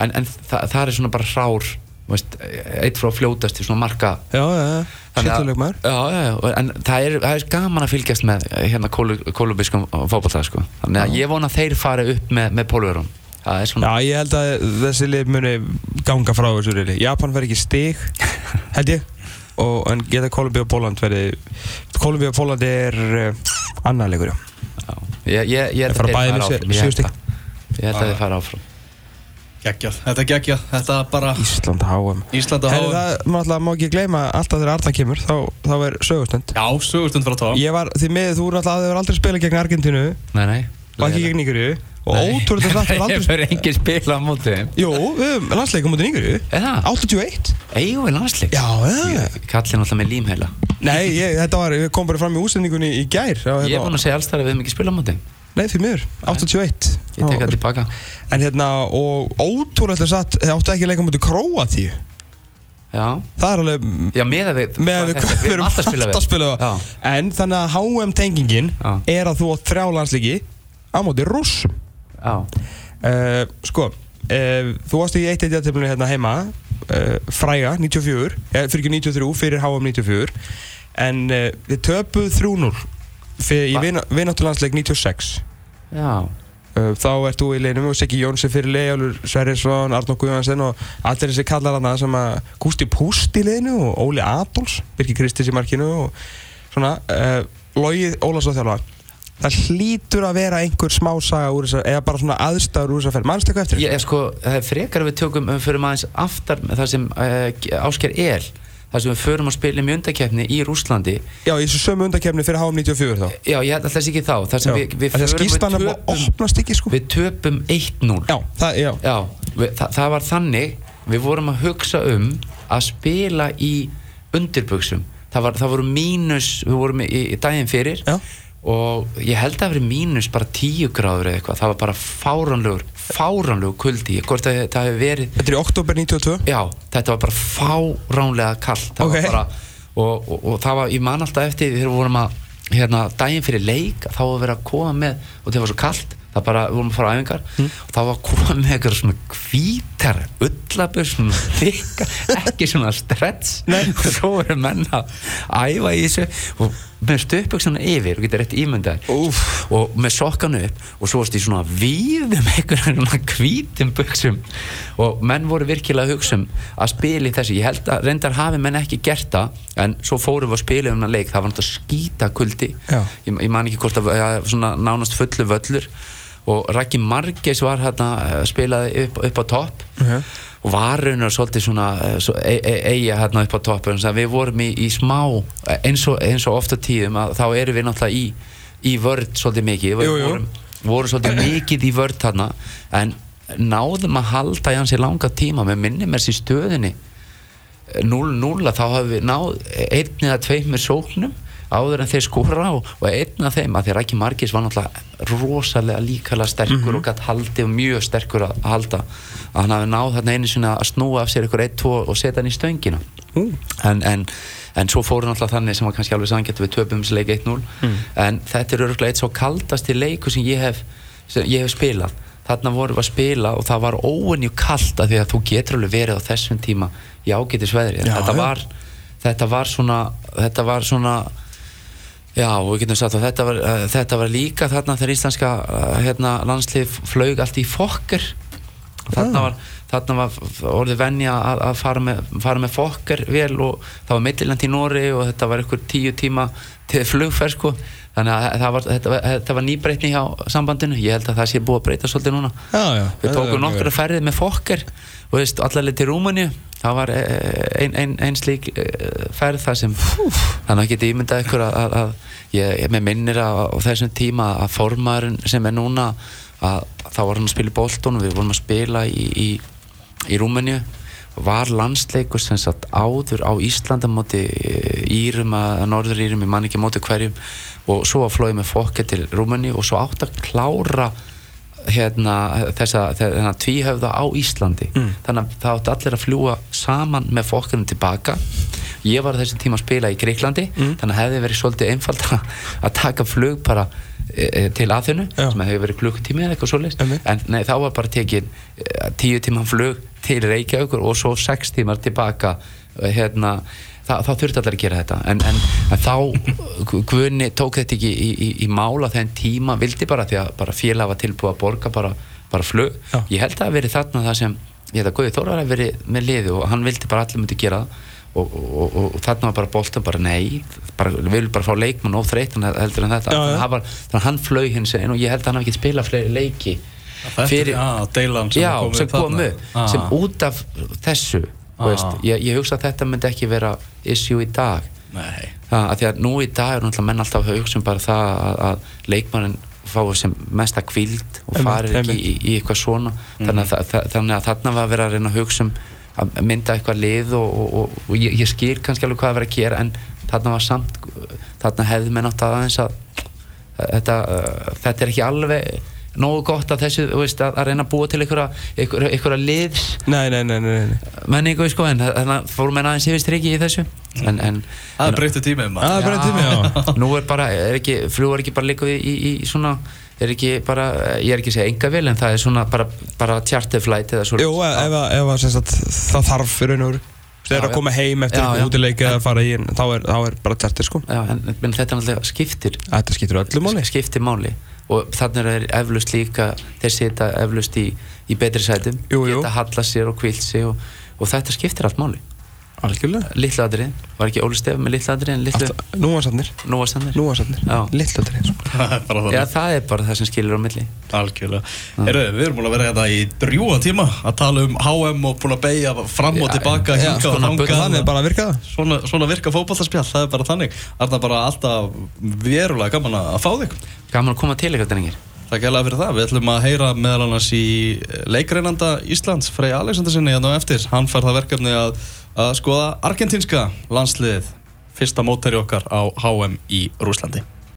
en, en það, það er svona bara hrár veist, eitt frá fljótast svona marka Já, Þannig að- Sýttuleik maður Já, já, en það er, það er gaman að fylgjast með hérna kolumbískum fótballtað sko. þannig að ég vona að þeir fari upp með, með pólverun er svona Já, ég held að þessi lið muni ganga frá þessu riðli Japan verði ekki stig held ég og en geta Kolumbíu og Póland verði Kolumbíu og Póland er uh, annar leikur, já. Já, ég, ég, ég fara að þeir sjö- áfram. Ég held ég að þeir fara áfram Geggjað, þetta er geggjað. Þetta er bara Ísland HM Ísland að Herri, það maður alltaf má ekki gleyma alltaf þegar Arna kemur þá, þá er sögustund. Já, sögustund frá tó Ég var, því með þú er alltaf að þau aldrei spila gegn Argentínu. Nei, nei. Og ekki gegn Nígeríu. Og ótrúlega satt hefur aldrei Ég fyrir engin spila á móti þeim? Jú, við höfum landsleikum mútið Nígeríu. Er það? 81 Eigum við landsleik? Já, já. Kallin alltaf með límheila Nei, ég, þetta var, við komum bara fram í útsendingunni í gær. Já, Ég er hérna, búinn að segja alls þar að við höfum ekki spila á móti þeim. Nei, því miður, 81 Ég tek það tilbaka. En hérna, og ótrúlega satt þið áttu ekki að leika mútið Króatíu? Já. Það er alveg Já, með að við með að við, Við erum alltaf að spila við alltaf að spila við. En þannig að HM tengingin Já. er að þú átt þrjá landslíki á móti rússum. Já. Uh, Sko, uh, þú varst í 1-1 jætteflunni hérna heima Fræga, 94 eh, Fyrir ekki 93, fyrir HM 94 En við töpuð 3-0 Í Va- vináttulandsleik 96 Já. Þá ert þú í leginum og Siggi Jónsson fyrir Leijálur Sverrisson, Arnó Guðvansen og allir þessi kallar hana sem að Gústi Púst í leginu og Óli Adolfs Birki Kristis í markinu og svona uh, Logi Ólarsson þjálfa það hlýtur að vera einhver smá saga úr þessar, eða bara svona aðstæður úr þessar ferð. Mannstu eitthvað eftir Ég, sko, það er frekar að við tökum um fyrir maður aftar með það sem uh, Ásker El þar sem við förum að spila í mjöndakeppni í Rúslandi Já, í þessu sömu undakefni fyrir HM 94 þá. Já, ég held að það sé ekki þá. Þar sem Já. við, við förum við opnast ekki sko. við töpum 1-0 Já, það, já, Já, við, það, það var þannig við vorum að hugsa um að spila í undirböksum það, var, það voru mínus við vorum í, í daginn fyrir Já. og ég held að það veri mínus bara 10 gráður eða eitthvað, það var bara fáránlegur fáránlegur kuldi, hvort að það hefur verið Þetta er í oktober 92 Já, þetta var bara fáránlega kallt það Ok. var bara, og, og, og það var, ég man alltaf eftir þegar við vorum að, hérna, daginn fyrir leik þá var verið að koma með, og það var svo kallt það bara, við vorum að fara á æfingar. Og þá var koma með eitthvað svona hvítar ullabur, svona þykka ekki svona stretch. Og svo eru menn að æfa í þessu. Og með stöpbuksuna yfir og geta rétt ímyndað og með sokkanu upp og svo varst í svona víðum einhverjum hvítum buksum og menn voru virkilega að hugsa um að spila í þessu, ég held að reyndar hafi menn ekki gert það, en svo fórum við að spila um hana leik, það var náttúrulega skýta kuldi Já. ég, ég man ekki hvort að ja, svona nánast fullu völlur og Raki Marges var hérna eh, spilaði upp, upp á topp. Mhm. og var raunar svolítið svona eh, e, e, eiga hérna upp á topp að við vorum í, í smá eh, eins og, eins og ofta tíðum að þá erum við náttúrulega í, í vörd svolítið mikið. Við vorum, vorum svolítið mikið í vörd þarna. En náðum að halda í hans í langa tíma með minni mér sér stöðinni 0-0 þá hafum við náð einn eða tveimur sóknum áður en þeir skora og, og einn af þeim að því að Rækki Margis var náttúrulega rosalega líkala sterkur og gætt haldi og mjög sterkur að halda að hann hafi náð þarna einu sinna að snúa af sér ykkur 1-2 og setja hann í stöngina. En, en, en svo fóru náttúrulega þannig sem var kannski alveg sanngett við töpum þessi leik 1-0 en þetta er örgulega eitt svo kaldasti leiku sem ég hef, sem ég hef spilað. Þarna vorum við að spila og það var óvenju kalt af því að þú getur alveg verið á þessum tíma í ágætis veðri Já, þetta þetta var svona þetta var svona já, við getum sagt að þetta var, uh, þetta var líka þarna þegar íslenska uh, hérna, landslið flög allt í fokker. Þarna var, þarna var orðið venja að, að fara, með, með fokker vel og það var milliland í Nóri og þetta var ykkur tíu tíma til flugferð sko. Þannig að það var, þetta, þetta var nýbreytni hjá sambandinu, ég held að það sé búið að breyta svolítið núna. Já, já. Við tókum nokkra ferðið með fokker. Og allarlega til Rúmani það var eh, ein, ein, ein slík eh, ferð þar sem þannig að geti ímyndað ykkur að, að, að ég, ég með minnir að á þessum tíma að formaðurinn sem er núna að þá var hann að spila í Bolton og við vorum að spila í, í, í Rúmani var landsleikur sem sagt áður á Íslanda móti eh, Írum að Norður Írum, ég man ekki móti hverjum og svo að flóið með fokker til Rúmani og svo átt að klára hérna þessa, þessa tvíhöfða á Íslandi. Þannig að það átti allir að fljúa saman með fokkunum tilbaka ég var þessum tíma að spila í Greiklandi þannig að hefði verið svolítið einfalt að, að taka flug bara e, e, til aðþjónu Já. sem hefði verið klukkutími eða eitthvað svoleiðis Einmitt. en nei, þá var bara tekin e, tíu tíma flug til Reykjavíkur og svo sex tímar tilbaka e, hérna Þa, þá þurfti allir að gera þetta en, en, en þá Guðni tók þetta ekki í, í, í mála þenn tíma vildi bara því að félag var tilbúið að borga bara, bara flug Já. ég held að það hafi verið þarna það sem ég held að Guði Þórar hafi verið með liði og hann vildi bara allir myndi gera það og, og, og, og þarna var bara boltan bara nei bara, við viljum bara fá leikmann og þreytan heldur en þetta Já, að hann var, þannig að hann flög hins einn og ég held að hann hafi ekki spilað fleiri leiki já, deilan sem já, sem upp kom þarna. upp Ah. sem út af þessu Ah. veist, ég, ég hugsa að þetta myndi ekki vera issue í dag það, að því að nú í dag er menn alltaf að hugsa um bara það að, að leikmannin fái sem mesta kvíld og farir ekki einmitt. í, í eitthvað svona þannig, að, þa- þannig að þarna var að vera að reyna að hugsa um að mynda eitthvað lið og, og, og, og ég, ég skil kannski alveg hvað að vera að gera en þarna var samt þarna hefði menn átt að aðeins að þetta, uh, þetta er ekki alveg nógu gott að þessu, þú veist, að, að reyna að búa til einhverja, einhverja, einhverja liðs Nei, nei, nei, nei, nei. menningu, sko, en þannig að fórum menn aðeins yfir striki í þessu en, en, það er breytið tímið Það maður er bara tími, já. Nú er bara, er ekki, flugar ekki bara líka í, í, í svona, er ekki bara, ég er ekki að segja enga vel, en það er svona bara, bara charterflight eða svo Jú, ef, ef, ef að, það þarf fyrir Þeir eru Já, að koma heim eftir já. útileik eða fara í þá er, þá er bara tjartir sko. Já, en, en þetta náttúrulega skiptir. Þetta skiptir öllu máli. Skiptir máli. Og þannig er eflust líka þeir sita eflust í, í betri sætum Jú, jú. geta halla sér og kvilt sig og, og þetta skiptir allt máli Algjörlega. Litlu aðriðin, var ekki Óli Stef með litlu aðriðin litlu Alltaf, Núansarnir núastannir Núansarnir Já. Sko. Það er bara það er bara það sem skilur á milli. Algjörlega. Heru, Við erum búin að vera hérna í drjúa tíma að tala um HM og búin að beigja fram og tilbaka já, hingað og svona þangað. Þannig er bara að virka. það svona, svona virka fótballtarspjall, það er bara þannig. Það er bara alltaf verulega gaman að fá þig. Gaman að koma til ykkur drengir. Það gælaði fyrir það, við ætlum að heyra meðal annars í leikreinanda Íslands Frey Alexandersinni hérna á eftir, hann fær það verkefni að, að skoða argentínska landsliðið fyrsta mótari okkar á HM í Rúslandi